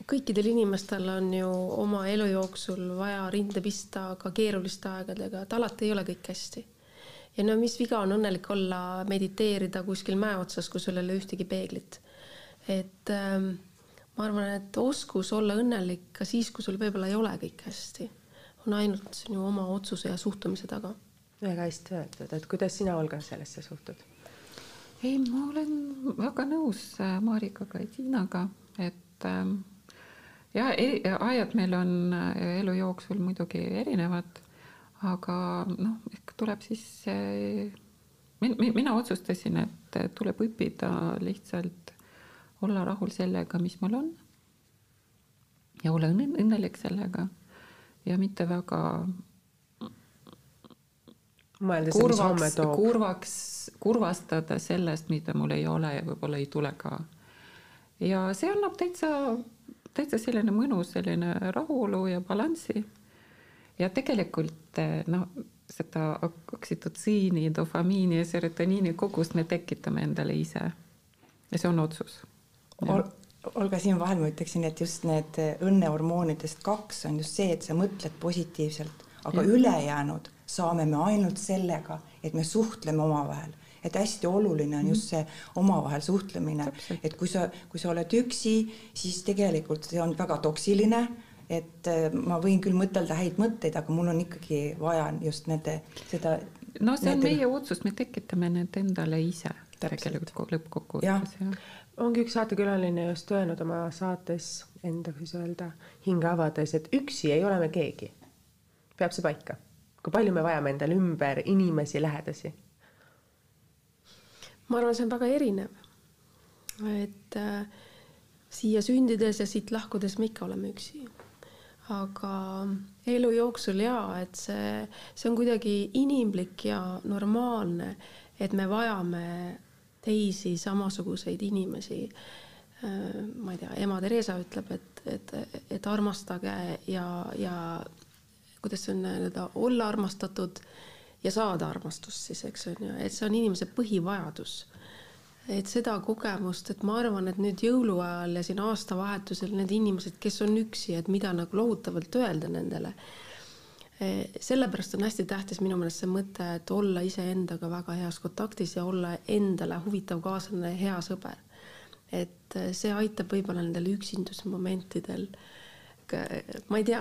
kõikidel inimestel on ju oma elu jooksul vaja rinde pista ka keeruliste aegadega, et alati ei ole kõik hästi. ja no mis viga on õnnelik olla, mediteerida kuskil mäe otsas, kus sul ei ole ühtegi peeglit. et ähm, ma arvan, et oskus olla õnnelik ka siis, kui sul võib-olla ei ole kõik hästi, on ainult sinu oma otsuse ja suhtumise taga.
väga hästi öeldud, et kuidas sina, Olga, sellesse suhtud?
Ei, ma olen väga nõus äh, Marikaga ja Tiinaga, et ähm, ja ajad meil on äh, elu jooksul muidugi erinevad, aga noh, ehk tuleb siis min, mina otsustasin, et tuleb õppida lihtsalt olla rahul sellega, mis mul on. ja olla õnnelik sellega ja mitte väga
mõeldes,
mis homme toob. kurvaks, kurvastada sellest, mida mul ei ole ja võib-olla ei tule ka. ja see annab täitsa, täitsa selline mõnus selline rahulolu ja balanssi. ja tegelikult noh, seda oksütotsiini, dopamiini ja serotoniini kogust me tekitame endale ise. ja see on otsus
Ol. Olga, siin vahel ma ütleksin, et just need õnnehormoonidest kaks on just see, et sa mõtled positiivselt, aga ja. ülejäänud saame me ainult sellega, et me suhtleme omavahel et hästi oluline on just see omavahel suhtlemine, et kui sa, kui sa oled üksi, siis tegelikult see on väga toksiline, et äh, ma võin küll mõtelda häid mõtteid, aga mul on ikkagi vaja just nende, seda.
no see on nende... meie otsus, me tekitame need endale ise tegelikult lõppkokkuvõttes ja.
ongi üks saatekülaline just öelnud oma saates enda, kuidas öelda, hinge avades, et üksi ei ole me keegi. peab see paika kui palju me vajame endale ümber inimesi, lähedasi?
ma arvan, see on väga erinev. et äh, siia sündides ja siit lahkudes me ikka oleme üksi. aga elu jooksul jaa, et see, see on kuidagi inimlik ja normaalne, et me vajame teisi samasuguseid inimesi äh, ma ei tea, ema Theresa ütleb, et, et, et armastage ja, ja kuidas see on nii-öelda olla armastatud ja saada armastust siis, eks on ju, et see on inimese põhivajadus. et seda kogemust, et ma arvan, et nüüd jõuluajal ja siin aastavahetusel need inimesed, kes on üksi, et mida nagu lohutavalt öelda nendele. sellepärast on hästi tähtis minu meelest see mõte, et olla iseendaga väga heas kontaktis ja olla endale huvitav kaaslane, hea sõber. et see aitab võib-olla nendel üksindusmomentidel ma ei tea.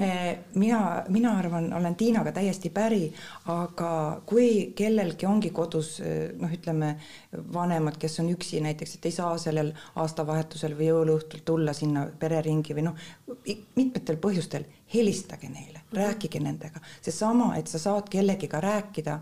Eh, mina, mina arvan, olen Tiinaga täiesti päri, aga kui kellelgi ongi kodus eh, noh, ütleme vanemad, kes on üksi näiteks, et ei saa sellel aastavahetusel või jõuluõhtul tulla sinna pereringi või noh, mitmetel põhjustel, helistage neile, rääkige nendega, seesama, et sa saad kellegiga rääkida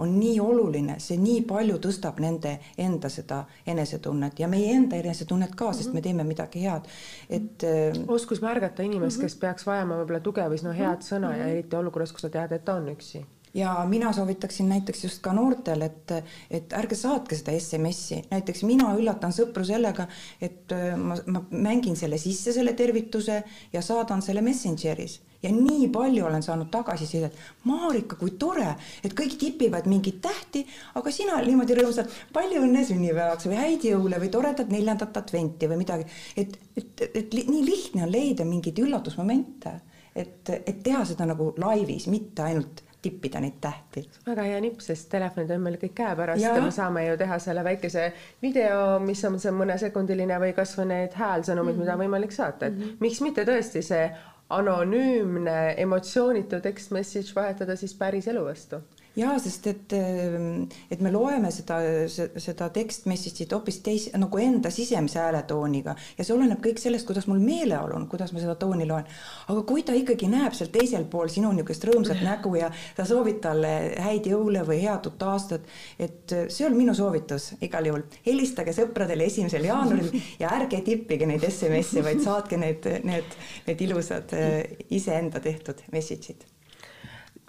on nii oluline, see nii palju tõstab nende enda seda enesetunnet ja meie enda enesetunnet ka, sest me teeme midagi head, et.
Äh, oskus märgata inimest, kes peaks vajama võib-olla tuge või no head sõna ja eriti olukorras, kus sa tead, et ta on üksi.
Ja mina soovitaksin näiteks just ka noortel, et, et ärge saatke seda SMS-i, näiteks mina üllatan sõpru sellega, et äh, ma, ma mängin selle sisse, selle tervituse ja saadan selle Messengeris ja nii palju olen saanud tagasisidet. Marika, kui tore, et kõik tipivad mingeid tähti, aga sina niimoodi rõõmsalt palju õnne sünnipäevaks või häid jõule või toredat neljandat adventi või midagi. et, et, et, nii lihtne on leida mingeid üllatusmomente, et, et teha seda nagu laivis, mitte ainult tippida neid tähti.
väga hea nipp, sest telefonid on meil kõik käepärast ja me saame ju teha selle väikese video, mis on see mõnesekundiline või kasvõi need häälsõnumid mm, -hmm. mida on võimalik saata, et mm -hmm. miks mitte tõesti see anonüümne emotsioonitu text message vahetada siis päris elu vastu
ja sest et, ehm, et me loeme seda, seda text message'it hoopis teis-, nagu enda sisemise hääletooniga ja see oleneb kõik sellest, kuidas mul meeleolu on, kuidas ma seda tooni loen. aga kui ta ikkagi näeb seal teisel pool sinu niisugust rõõmsat nägu ja sa soovid talle häid jõule või head uut aastat, et see on minu soovitus igal juhul. helistage sõpradele esimesel jaanuaril ja ärge tippige neid SMS-e, vaid saatke need, need, need ilusad eh, iseenda tehtud message'id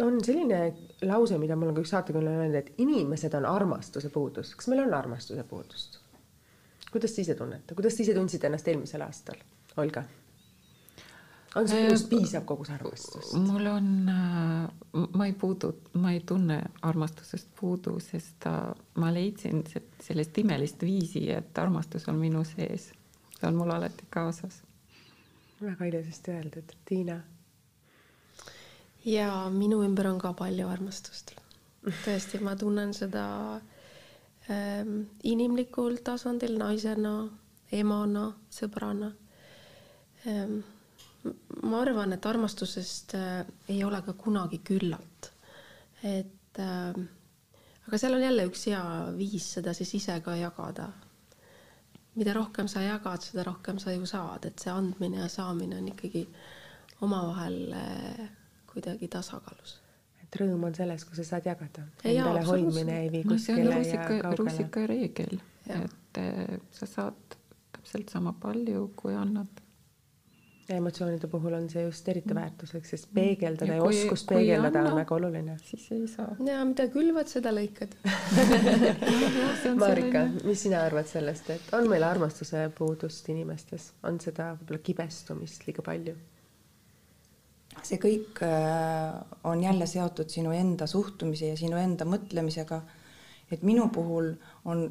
on selline lause, mida mul on ka üks saatekülaline öelnud, et inimesed on armastuse puudus. kas meil on armastuse puudust? kuidas te ise tunnete, kuidas te ise tundsite ennast eelmisel aastal, Olga? on see sinust piisav kogus armastust?
mul on, äh, ma ei puudu, ma ei tunne armastusest puudu, sest ma leidsin sellist imelist viisi, et armastus on minu sees. see on mul alati kaasas.
väga ilusasti öeldud, Tiina
ja minu ümber on ka palju armastust. tõesti, ma tunnen seda ähm, inimlikul tasandil naisena, emana, sõbrana ähm,. ma arvan, et armastusest äh, ei ole ka kunagi küllalt. et äh, aga seal on jälle üks hea viis seda siis ise ka jagada. mida rohkem sa jagad, seda rohkem sa ju saad, et see andmine ja saamine on ikkagi omavahel äh, kuidagi tasakaalus.
et rõõm on selles, kui sa saad jagada. Endale hoidmine ei vii kuskile
no, ja kaugele. rusika reegel, et äh, sa saad täpselt sama palju, kui annad
ja emotsioonide puhul on see just eriti mm. väärtuslik, sest peegeldada ja, ja oskust peegeldada on väga oluline.
siis ei saa.
ja mida külvad, seda lõikad
Marika, mis sina arvad sellest, et on meil armastuse puudust inimestes, on seda võib-olla kibestumist liiga palju?
See kõik äh, on jälle seotud sinu enda suhtumise ja sinu enda mõtlemisega. et minu puhul on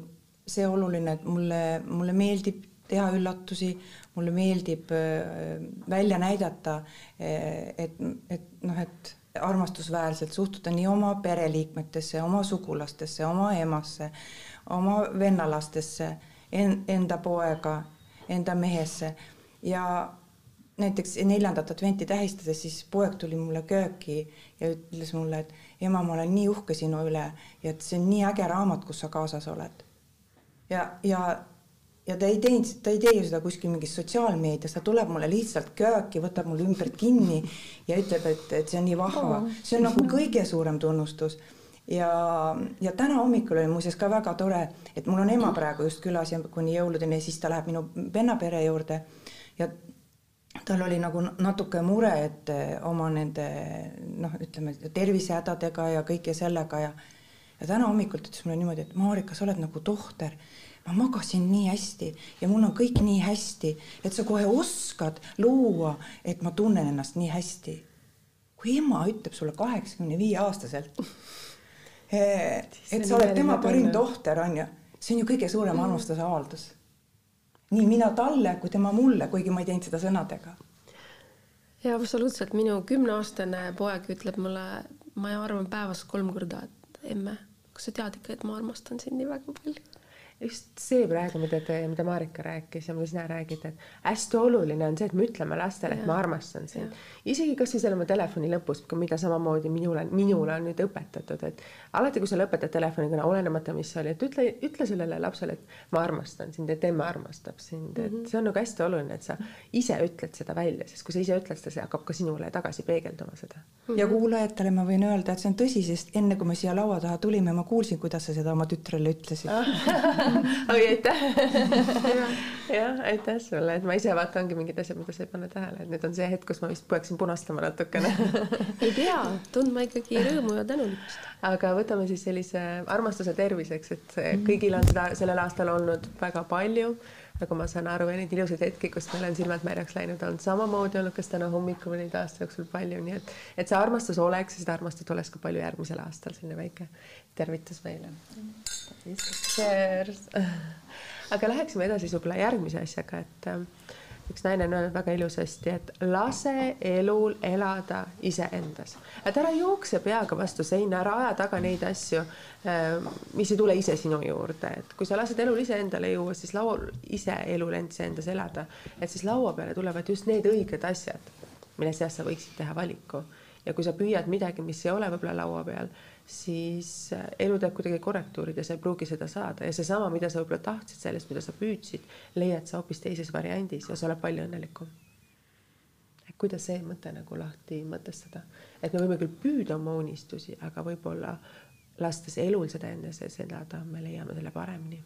see oluline, et mulle, mulle meeldib teha üllatusi, mulle meeldib äh, välja näidata, äh, et, et noh, et armastusväärselt suhtuda nii oma pereliikmetesse, oma sugulastesse, oma emasse, oma vennalastesse, enda poega, enda mehesse ja näiteks neljandat adventi tähistades, siis poeg tuli mulle kööki ja ütles mulle, et ema, ma olen nii uhke sinu üle ja et see on nii äge raamat, kus sa kaasas oled. ja, ja, ja ta ei teinud, ta ei tee ju seda kuskil mingis sotsiaalmeedias, ta tuleb mulle lihtsalt kööki, võtab mul ümbert kinni ja ütleb, et, et see on nii vahva, see on nagu kõige suurem tunnustus. Ja, ja täna hommikul oli muuseas ka väga tore, et mul on ema praegu just külas ja kuni jõuludeni ja siis ta läheb minu vennapere juurde. Ja tal oli nagu natuke mure, et eh, oma nende noh, ütleme tervisehädadega ja kõige sellega ja ja täna hommikul ta ütles mulle niimoodi, et Marika, sa oled nagu tohter. ma magasin nii hästi ja mul on kõik nii hästi, et sa kohe oskad luua, et ma tunnen ennast nii hästi. kui ema ütleb sulle kaheksakümne viie aastaselt, eh, et sa oled tema parim tohter, on ju, see on ju kõige suurem armastusavaldus nii mina talle kui tema mulle, kuigi ma ei teinud seda sõnadega.
ja absoluutselt, minu kümneaastane poeg ütleb mulle, ma arvan päevas kolm korda, et emme, kas sa tead ikka, et ma armastan sind nii väga palju?
Just see praegu, mida te, mida Marika rääkis ja mida sina räägid, et hästi oluline on see, et me ütleme lastele, et ma armastan sind. isegi kasvõi seal oma telefoni lõpus, mida samamoodi minule, minule on nüüd õpetatud, et alati, kui sa lõpetad telefonikõne, olenemata, mis see oli, et ütle, ütle sellele lapsele, et ma armastan sind ja tema armastab sind, et mm -hmm. see on nagu hästi oluline, et sa ise ütled seda välja, sest kui sa ise ütled seda, see hakkab ka sinule tagasi peegelduma seda
mm. -hmm. ja kuulajatele ma võin öelda, et see on tõsi, sest enne kui me siia laua taha tulime, ma kuulsin, kuidas sa seda oma tütrele ütlesid
oi, aitäh. jah, aitäh sulle, et ma ise vaata ongi mingid asjad, mida sa ei pane tähele, et nüüd on see hetk, kus ma vist peaksin punastama natukene.
Ei pea, tundma ikkagi rõõmu ja tänulikkust.
aga võtame siis sellise armastuse terviseks, et kõigil on seda sellel aastal olnud väga palju nagu ma saan aru ja neid ilusaid hetki, kus meil on silmad märjaks läinud, on samamoodi olnud, kas täna hommikul või neid aasta jooksul palju, nii et, et see armastus oleks ja seda armastust oleks ka palju järgmisel aastal, selline väike tervitus meile. Aga läheksime edasi võib-olla järgmise asjaga, et üks naine on öelnud väga ilusasti, et lase elul elada iseendas, et ära jookse peaga vastu seina, ära aja taga neid asju, äh, mis ei tule ise sinu juurde, et kui sa lased elul iseendale juua, siis laual ise elul endas elada, et siis laua peale tulevad just need õiged asjad, mille seast sa võiksid teha valiku. Ja kui sa püüad midagi, mis ei ole võib-olla laua peal siis äh, elu teeb kuidagi korrektuurid ja sa ei pruugi seda saada. Ja seesama, mida sa võib-olla tahtsid sellest, mida sa püüdsid, leiad sa hoopis teises variandis ja sa oled palju õnnelikum. et kuidas see mõte nagu lahti mõtestada, et me võime küll püüda oma unistusi, aga võib-olla lastes elul seda enda sees elada, me leiame selle paremini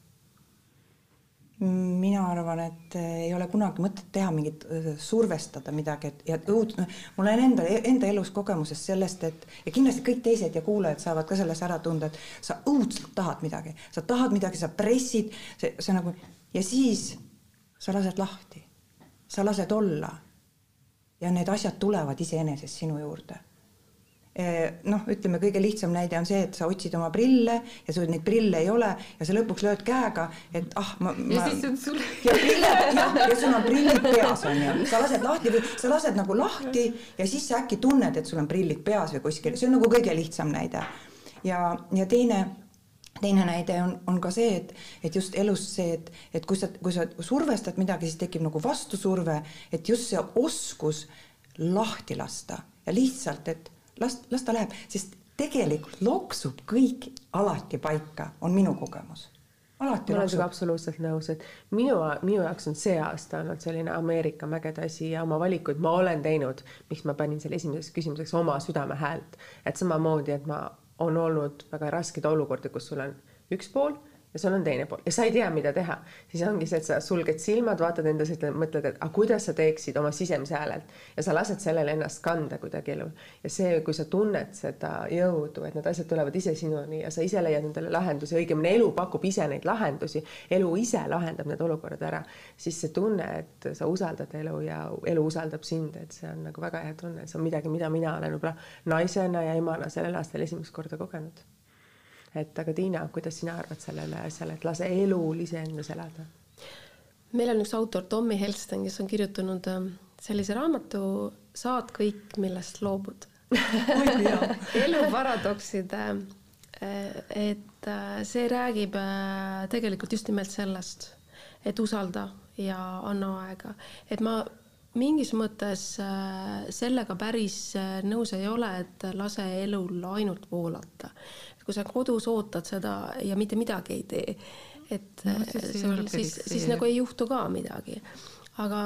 mina arvan, et eh, ei ole kunagi mõtet teha mingit, eh, survestada midagi, et ja õud-, noh, mul on enda, enda elus kogemusest sellest, et ja kindlasti kõik teised ja kuulajad saavad ka selles ära tunda, et sa õudselt tahad midagi, sa tahad midagi, sa pressid, see, see nagu ja siis sa lased lahti, sa lased olla. ja need asjad tulevad iseenesest sinu juurde noh, ütleme kõige lihtsam näide on see, et sa otsid oma prille ja sul neid prille ei ole ja sa lõpuks lööd käega, et ah, ma,
ma. ja siis on sul.
ja prillid ja, ja sul on prillid peas on ju, sa lased lahti või sa lased nagu lahti ja siis sa äkki tunned, et sul on prillid peas või kuskil, see on nagu kõige lihtsam näide. ja, ja teine teine näide on, on ka see, et, et just elus see, et, et kui sa, kui sa survestad midagi, siis tekib nagu vastusurve, et just see oskus lahti lasta ja lihtsalt, et las, las ta läheb, sest tegelikult loksub kõik alati paika, on minu kogemus.
alati ma olen sinuga absoluutselt nõus, et minu, minu jaoks on see aasta olnud selline Ameerika mägede asi ja oma valikuid ma olen teinud, miks ma panin selle esimeseks küsimuseks oma südame häält, et samamoodi, et ma on olnud väga raskeid olukordi, kus sul on üks pool ja sul on teine pool. Ja sa ei tea, mida teha, siis ongi see, et sa sulged silmad, vaatad enda sees, mõtled, et aga kuidas sa teeksid oma sisemise häälelt ja sa lased sellele ennast kanda kuidagi elul. ja see, kui sa tunned seda jõudu, et need asjad tulevad ise sinuni ja sa ise leiad nendele lahendusi, õigemini elu pakub ise neid lahendusi, elu ise lahendab need olukorrad ära, siis see tunne, et sa usaldad elu ja elu usaldab sind, et see on nagu väga hea tunne, see on midagi, mida mina olen võib-olla naisena ja emana sellel aastal esimest korda kogenud et aga Tiina, kuidas sina arvad sellele asjale, et lase elul iseendas elada?
meil on üks autor, Tommy Helsten, kes on kirjutanud ähm, sellise raamatu Saad kõik, millest loobud elu paradokside, äh, et äh, see räägib äh, tegelikult just nimelt sellest, et usalda ja anna aega, et ma mingis mõttes sellega päris nõus ei ole, et lase elul ainult voolata. Kui sa kodus ootad seda ja mitte midagi ei tee, et no, siis, sul, siis, siis nagu ei juhtu ka midagi. aga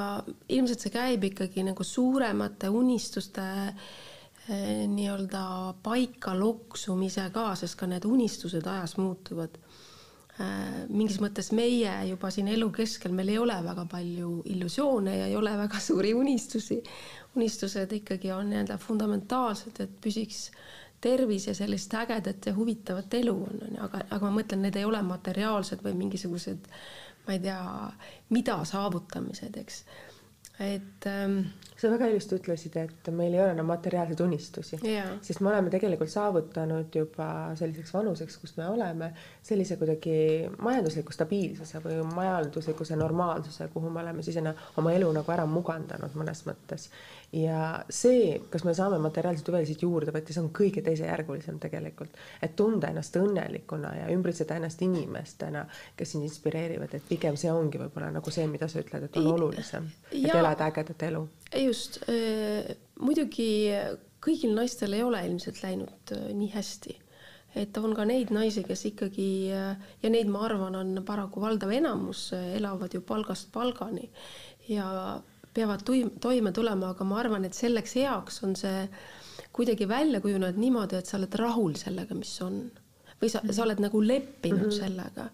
ilmselt see käib ikkagi nagu suuremate unistuste nii-öelda paika loksumisega, sest ka need unistused ajas muutuvad mingis mõttes meie juba siin elu keskel, meil ei ole väga palju illusioone ja ei ole väga suuri unistusi. unistused ikkagi on nii-öelda fundamentaalsed, et püsiks tervis ja sellist ägedat ja huvitavat elu on, on ju, aga, aga ma mõtlen, need ei ole materiaalsed või mingisugused, ma ei tea, mida saavutamised, eks. Et ähm,
sa väga ilusti ütlesid, et meil ei ole enam materiaalseid unistusi
Jaa.
sest me oleme tegelikult saavutanud juba selliseks vanuseks, kus me oleme, sellise kuidagi majandusliku stabiilsuse või majanduslikkuse normaalsuse, kuhu me oleme siis enne oma elu nagu ära mugandanud mõnes mõttes. Ja see, kas me saame materiaalseid hüvesid juurde võtta, see on kõige teisejärgulisem tegelikult, et tunda ennast õnnelikuna ja ümbritseda ennast inimestena, kes sind inspireerivad, et pigem see ongi võib-olla nagu see, mida sa ütled, et on olulisem, et
jaa.
elada ägedat elu.
Just äh, muidugi kõigil naistel ei ole ilmselt läinud äh, nii hästi, et on ka neid naisi, kes ikkagi äh, ja neid, ma arvan, on paraku valdav enamus, äh, elavad ju palgast palgani. Ja peavad toime tulema, aga ma arvan, et selleks heaks on see kuidagi välja kujunenud niimoodi, et sa oled rahul sellega, mis on. Või sa, sa oled nagu leppinud mm -hmm. sellega,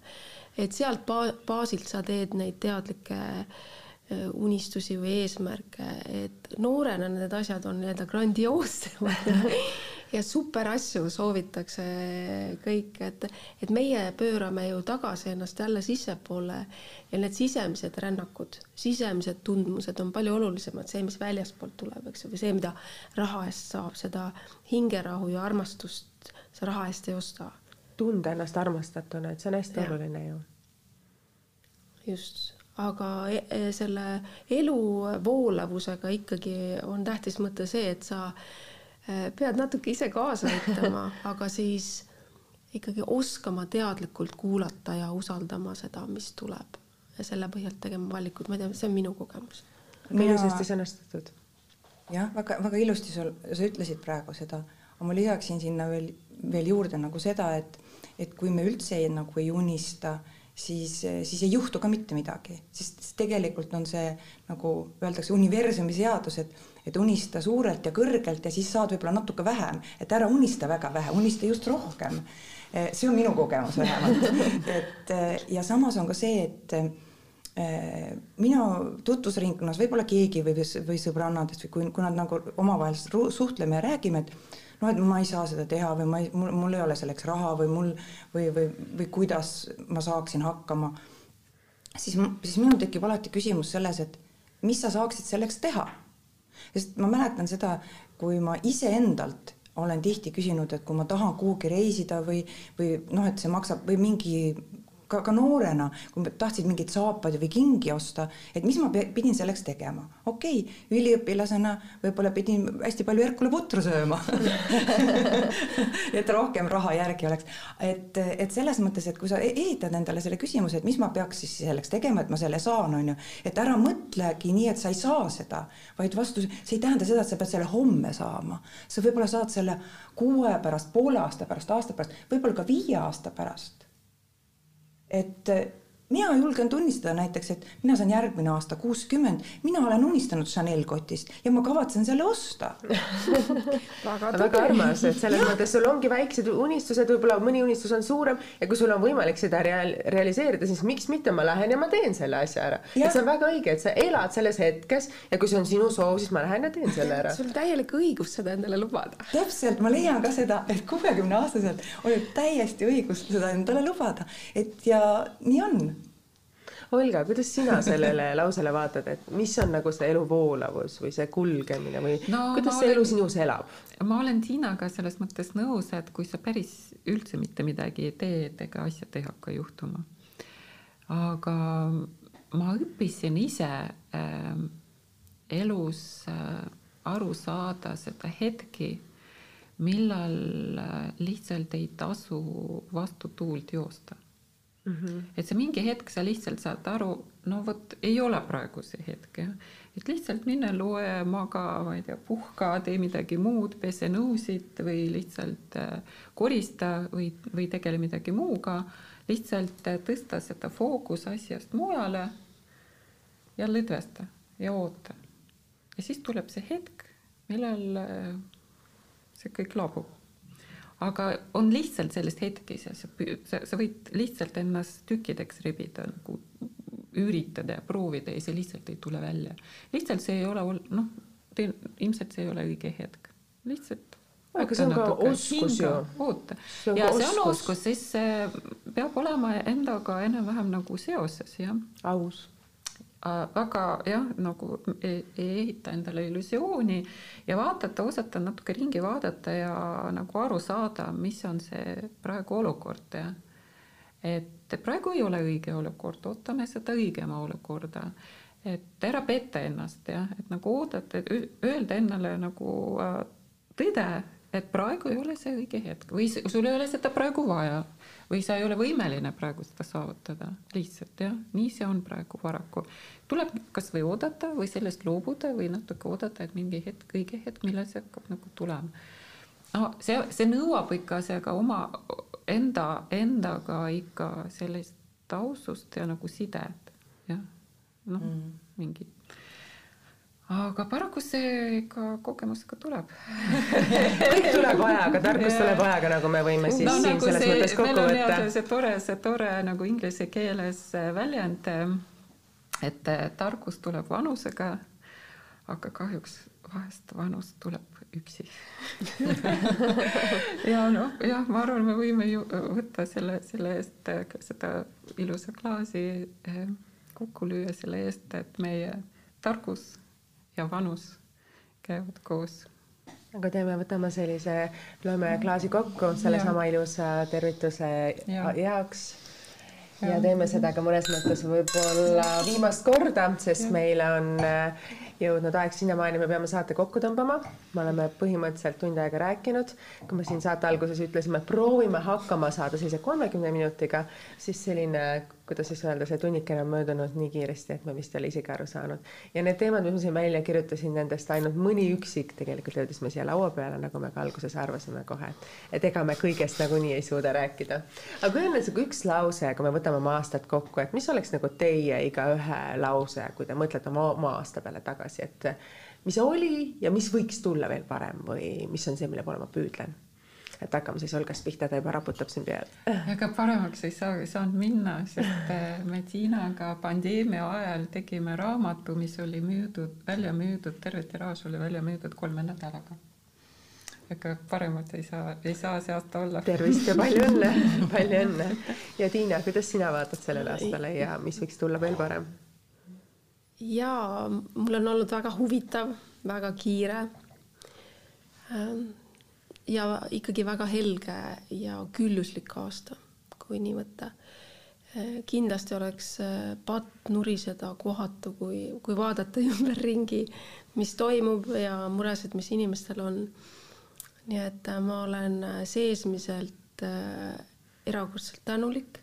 et sealt ba baasilt sa teed neid teadlikke äh, unistusi või eesmärke, et noorena need asjad on nii-öelda grandioossemad ja super asju soovitakse kõik, et, et meie pöörame ju tagasi ennast jälle sissepoole ja need sisemised rännakud, sisemised tundmused on palju olulisemad, see, mis väljaspoolt tuleb, eks ju, või see, mida raha eest saab, seda hingerahu ja armastust sa raha eest ei osta.
tunda ennast armastatuna, et see on hästi
Jah.
oluline ju.
just, aga e e selle elu voolavusega ikkagi on tähtis mõte see, et sa pead natuke ise kaasa aitama, aga siis ikkagi oskama teadlikult kuulata ja usaldama seda, mis tuleb. Ja selle põhjalt tegema valikuid, ma ei tea, see on minu kogemus.
väga
Mina-
ilusasti sõnastatud.
jah, väga-väga ilusti sul, sa ütlesid praegu seda, aga ma lisaksin sinna veel, veel juurde nagu seda, et, et kui me üldse ei, nagu ei unista, siis, siis ei juhtu ka mitte midagi, sest tegelikult on see nagu öeldakse, universumi seadus, et, et unista suurelt ja kõrgelt ja siis saad võib-olla natuke vähem, et ära unista väga vähe, unista just rohkem. see on minu kogemus vähemalt, et ja samas on ka see, et eh, minu tutvusringkonnas võib-olla keegi või, või sõbrannadest või kui, kui nad nagu omavahel suhtleme ja räägime, et noh, et ma ei saa seda teha või ma ei, mul, mul ei ole selleks raha või mul või, või, või kuidas ma saaksin hakkama, siis, siis minul tekib alati küsimus selles, et mis sa saaksid selleks teha. Sest ma mäletan seda, kui ma iseendalt olen tihti küsinud, et kui ma tahan kuhugi reisida või, või noh, et see maksab või mingi ka, ka noorena, kui ma tahtsin mingeid saapaid või kingi osta, et mis ma pidin selleks tegema. okei okay,, üliõpilasena võib-olla pidin hästi palju Herkule putru sööma et rohkem raha järgi oleks. et, et selles mõttes, et kui sa e- ehitad endale selle küsimuse, et mis ma peaks siis selleks tegema, et ma selle saan, on ju, et ära mõtlegi nii, et sa ei saa seda, vaid vastu, see ei tähenda seda, et sa pead selle homme saama. sa võib-olla saad selle kuu aja pärast, poole aasta pärast, aasta pärast, võib-olla ka viie aasta pärast et eh, mina julgen tunnistada näiteks, et mina saan järgmine aasta kuuskümmend, mina olen unistanud Chanel kotist ja ma kavatsen selle osta.
väga
väga armas, et selles mõttes sul ongi väiksed unistused, võib-olla mõni unistus on suurem ja kui sul on võimalik seda real, realiseerida, siis miks mitte ma lähen ja ma teen selle asja ära. et see on väga õige, et sa elad selles hetkes ja kui see on sinu soov, siis ma lähen ja teen selle ära.
sul täielik õigus seda endale lubada.
täpselt, ma leian ka seda, et kuuekümne aastaselt on täiesti õigus seda endale lubada, et ja nii on
Olga, kuidas sina sellele lausele vaatad, et mis on nagu see elu voolavus või see kulgemine või no, kuidas see
olen-
elu sinus elab?
ma olen Tiinaga selles mõttes nõus, et kui sa päris üldse mitte midagi ei tee, et ega asjad ei hakka juhtuma. aga ma õppisin ise äh, elus äh, aru saada seda hetki, millal äh, lihtsalt ei tasu vastu tuult joosta mm. -hmm. et see mingi hetk sa lihtsalt saad aru, no vot ei ole praegu see hetk jah, et lihtsalt mine loe, maga, ma ei tea, puhka, tee midagi muud, pese nõusid või lihtsalt äh, korista või, või tegele midagi muuga, lihtsalt äh, tõsta seda fookus asjast mujale ja lõdvesta ja oota. ja siis tuleb see hetk, millal äh, see kõik laabub aga on lihtsalt sellest hetkes ja sa, sa, sa võid lihtsalt ennast tükkideks rebida nagu üritada ja proovida ja see lihtsalt ei tule välja. lihtsalt see ei ole, ol- noh, ilmselt see ei ole õige hetk, lihtsalt.
Aga see on ka oskus ju.
oota ja see on
oskus.
siis peab olema endaga enam-vähem nagu seoses jah
aus.
Väga jah, nagu ei, ei ehita endale illusiooni ja vaadata, osata natuke ringi vaadata ja nagu aru saada, mis on see praegu olukord et praegu ei ole õige olukord, ootame seda õigema olukorda. et ära peta ennast jah, et nagu oodata, et öelda endale nagu äh, tõde, et praegu ei ole see õige hetk või sul ei ole seda praegu vaja või sa ei ole võimeline praegu seda saavutada, lihtsalt jah, nii see on praegu paraku. tuleb kasvõi oodata või sellest loobuda või natuke oodata, et mingi hetk, õige hetk, millal see hakkab nagu tulema. no see, see nõuab ikka see ka oma enda, endaga ikka sellist ausust ja nagu sidet, jah, noh mm., mingit aga paraku see ikka kogemusega tuleb.
Kõik tuleb ajaga, tarkus tuleb ajaga, nagu me võime siis no, siin nagu selles see, mõttes kokku võtta.
see tore, see tore nagu inglise keeles väljend, et tarkus tuleb vanusega, aga kahjuks vahest vanus tuleb üksi. Ja noh, jah, ma arvan, me võime ju võtta selle, selle eest seda ilusa klaasi eh, kokku lüüa selle eest, et meie tarkus ja vanus käivad koos.
aga teeme, võtame sellise, lööme klaasi kokku sellesama ilusa tervituse ja. jaoks ja. ja teeme seda ka mõnes mõttes võib-olla viimast korda, sest meil on äh, jõudnud aeg sinnamaani, me peame saate kokku tõmbama. me oleme põhimõtteliselt tund aega rääkinud. kui me siin saate alguses ütlesime, proovime hakkama saada sellise kolmekümne minutiga, siis selline, kuidas siis öelda, see tunnikene on möödunud nii kiiresti, et me vist ei ole isegi aru saanud. ja need teemad, mis ma siin välja kirjutasin, nendest ainult mõni üksik tegelikult jõudis me siia laua peale, nagu me ka alguses arvasime kohe, et ega me kõigest nagunii ei suuda rääkida. aga kui on nagu üks lause, kui me võtame oma aastat kokku, et mis oleks nagu teie igaühe lause, kui te mõtlete oma, oma aasta peale tagasi? Tagasi, et mis oli ja mis võiks tulla veel parem või mis on see, mille poole ma püüdlen et hakkame siis Olgast pihta, ta juba raputab siin pead.
ega paremaks ei saa, ei saanud minna, sest eh, me Tiinaga pandeemia ajal tegime raamatu, mis oli müüdud, välja müüdud, terve tiraaž oli välja müüdud kolme nädalaga. ega paremat ei saa, ei saa see aasta olla.
tervist ja palju õnne, palju õnne. ja Tiina, kuidas sina vaatad sellele aastale ja mis võiks tulla veel parem?
Jaa, mul on olnud väga huvitav, väga kiire. Ähm, ja ikkagi väga helge ja külluslik aasta, kui nii võtta. Äh, kindlasti oleks äh, patt nuriseda kohatu, kui, kui vaadata ümberringi, mis toimub ja muresid, mis inimestel on. nii et äh, ma olen seesmiselt erakordselt tänulik,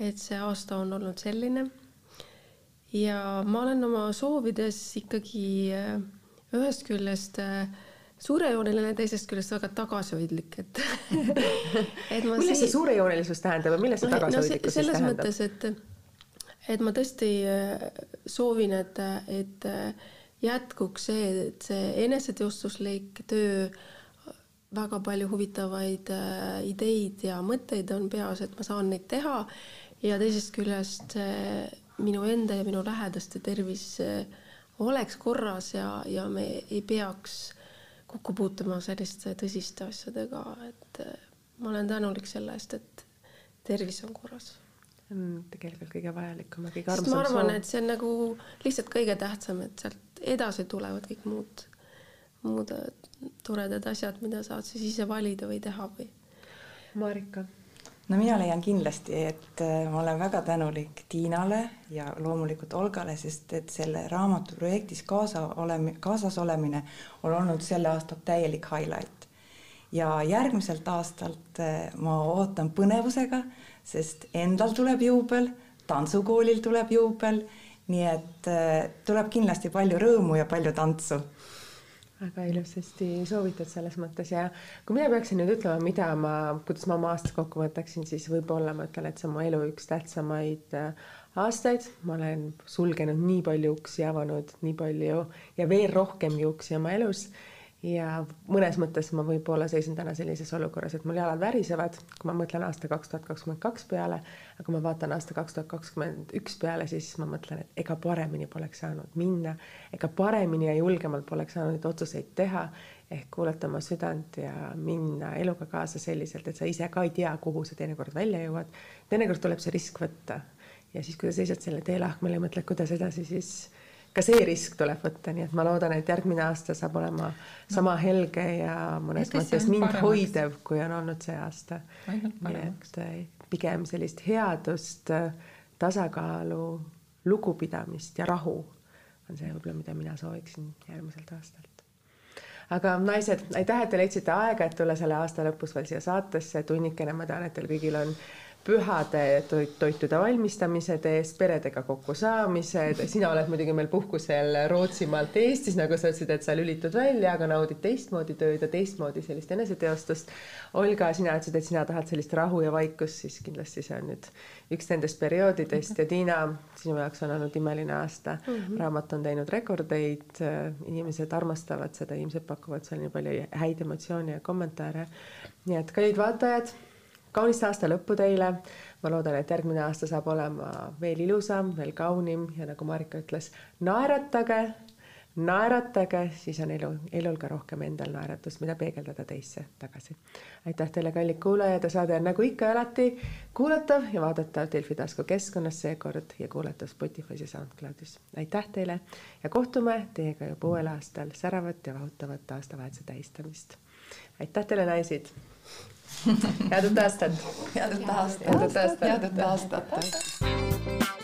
et see aasta on olnud selline ja ma olen oma soovides ikkagi äh, ühest küljest äh, suurejooneline, teisest küljest väga tagasihoidlik, et
et ma milles see suurejoonelisus tähendab ja milles see tagasihoidlikkus no,
siis tähendab? selles mõttes, et, et ma tõesti äh, soovin, et, et jätkuks see, et see eneseteostuslik töö, väga palju huvitavaid ideid ja mõtteid on peas, et ma saan neid teha ja teisest küljest minu enda ja minu lähedaste tervis eh, oleks korras ja, ja me ei peaks kokku puutuma selliste tõsiste asjadega, et eh, ma olen tänulik selle eest, et tervis on korras.
on tegelikult kõige vajalikum ja kõige armsam
ma arvan, et see on nagu lihtsalt kõige tähtsam, et sealt edasi tulevad kõik muud, muud toredad asjad, mida saad siis ise valida või teha või.
Marika
no mina leian kindlasti, et äh, ma olen väga tänulik Tiinale ja loomulikult Olgale, sest et selle raamatu projektis kaasa olemi-, kaasas olemine on olnud selle aasta täielik highlight. ja järgmiselt aastalt äh, ma ootan põnevusega, sest endal tuleb juubel, tantsukoolil tuleb juubel, nii et äh, tuleb kindlasti palju rõõmu ja palju tantsu
väga ilusasti soovitud selles mõttes ja kui mina peaksin nüüd ütlema, mida ma, kuidas ma oma aasta kokku võtaksin, siis võib-olla ma ütlen, et see on mu elu üks tähtsamaid äh, aastaid. ma olen sulgenud nii palju uksi, avanud nii palju ja veel rohkemgi uksi oma elus ja mõnes mõttes ma võib-olla seisan täna sellises olukorras, et mul jalad värisevad, kui ma mõtlen aasta kaks tuhat kakskümmend kaks peale, aga kui ma vaatan aasta kaks tuhat kakskümmend üks peale, siis ma mõtlen, et ega paremini poleks saanud minna, ega paremini ja julgemalt poleks saanud neid otsuseid teha, ehk kuulata oma südant ja minna eluga kaasa selliselt, et sa ise ka ei tea, kuhu sa teinekord välja jõuad. teinekord tuleb see risk võtta ja siis, kui sa seisad selle teelahkmel ja mõtled, kuidas edasi, siis ka see risk tuleb võtta, nii et ma loodan, et järgmine aasta saab olema sama helge ja mõnes mõttes mind paremaks. hoidev, kui on olnud see aasta. nii et pigem sellist headust, tasakaalu, lugupidamist ja rahu on see võib-olla, mida mina sooviksin järgmiselt aastalt aga naised, aitäh, et te leidsite aega, et tulla selle aasta lõpus veel siia saatesse, tunnikene, ma tean, et teil kõigil on pühade toit, toitude valmistamised eest, peredega kokkusaamised, sina oled muidugi meil puhkusel Rootsimaalt Eestis, nagu sa ütlesid, et sa lülitud välja, aga naudid teistmoodi tööd ja teistmoodi sellist eneseteostust. Olga, sina ütlesid, et sina tahad sellist rahu ja vaikust, siis kindlasti see on nüüd üks nendest perioodidest ja Tiina, sinu jaoks on olnud imeline aasta mm. -hmm. raamat on teinud rekordeid, inimesed armastavad seda, inimesed pakuvad seal nii palju häid emotsioone ja kommentaare. nii et kallid vaatajad kaunist aasta lõppu teile. ma loodan, et järgmine aasta saab olema veel ilusam, veel kaunim ja nagu Marika ütles, naeratage, naeratage, siis on elu, elul ka rohkem endal naeratust, mida peegeldada teisse tagasi. aitäh teile, kallid kuulajad ja saade on nagu ikka alati kuulatav ja vaadatav Delfi taskukeskkonnas seekord ja kuulatav Spotify's ja SoundCloudis. aitäh teile ja kohtume teiega juba uuel aastal säravat ja vahutavat aastavahetuse tähistamist. aitäh teile, naised Jādod tas tad.
Jādod tas tad.
Jādod tas tad.
Jādod tas tad.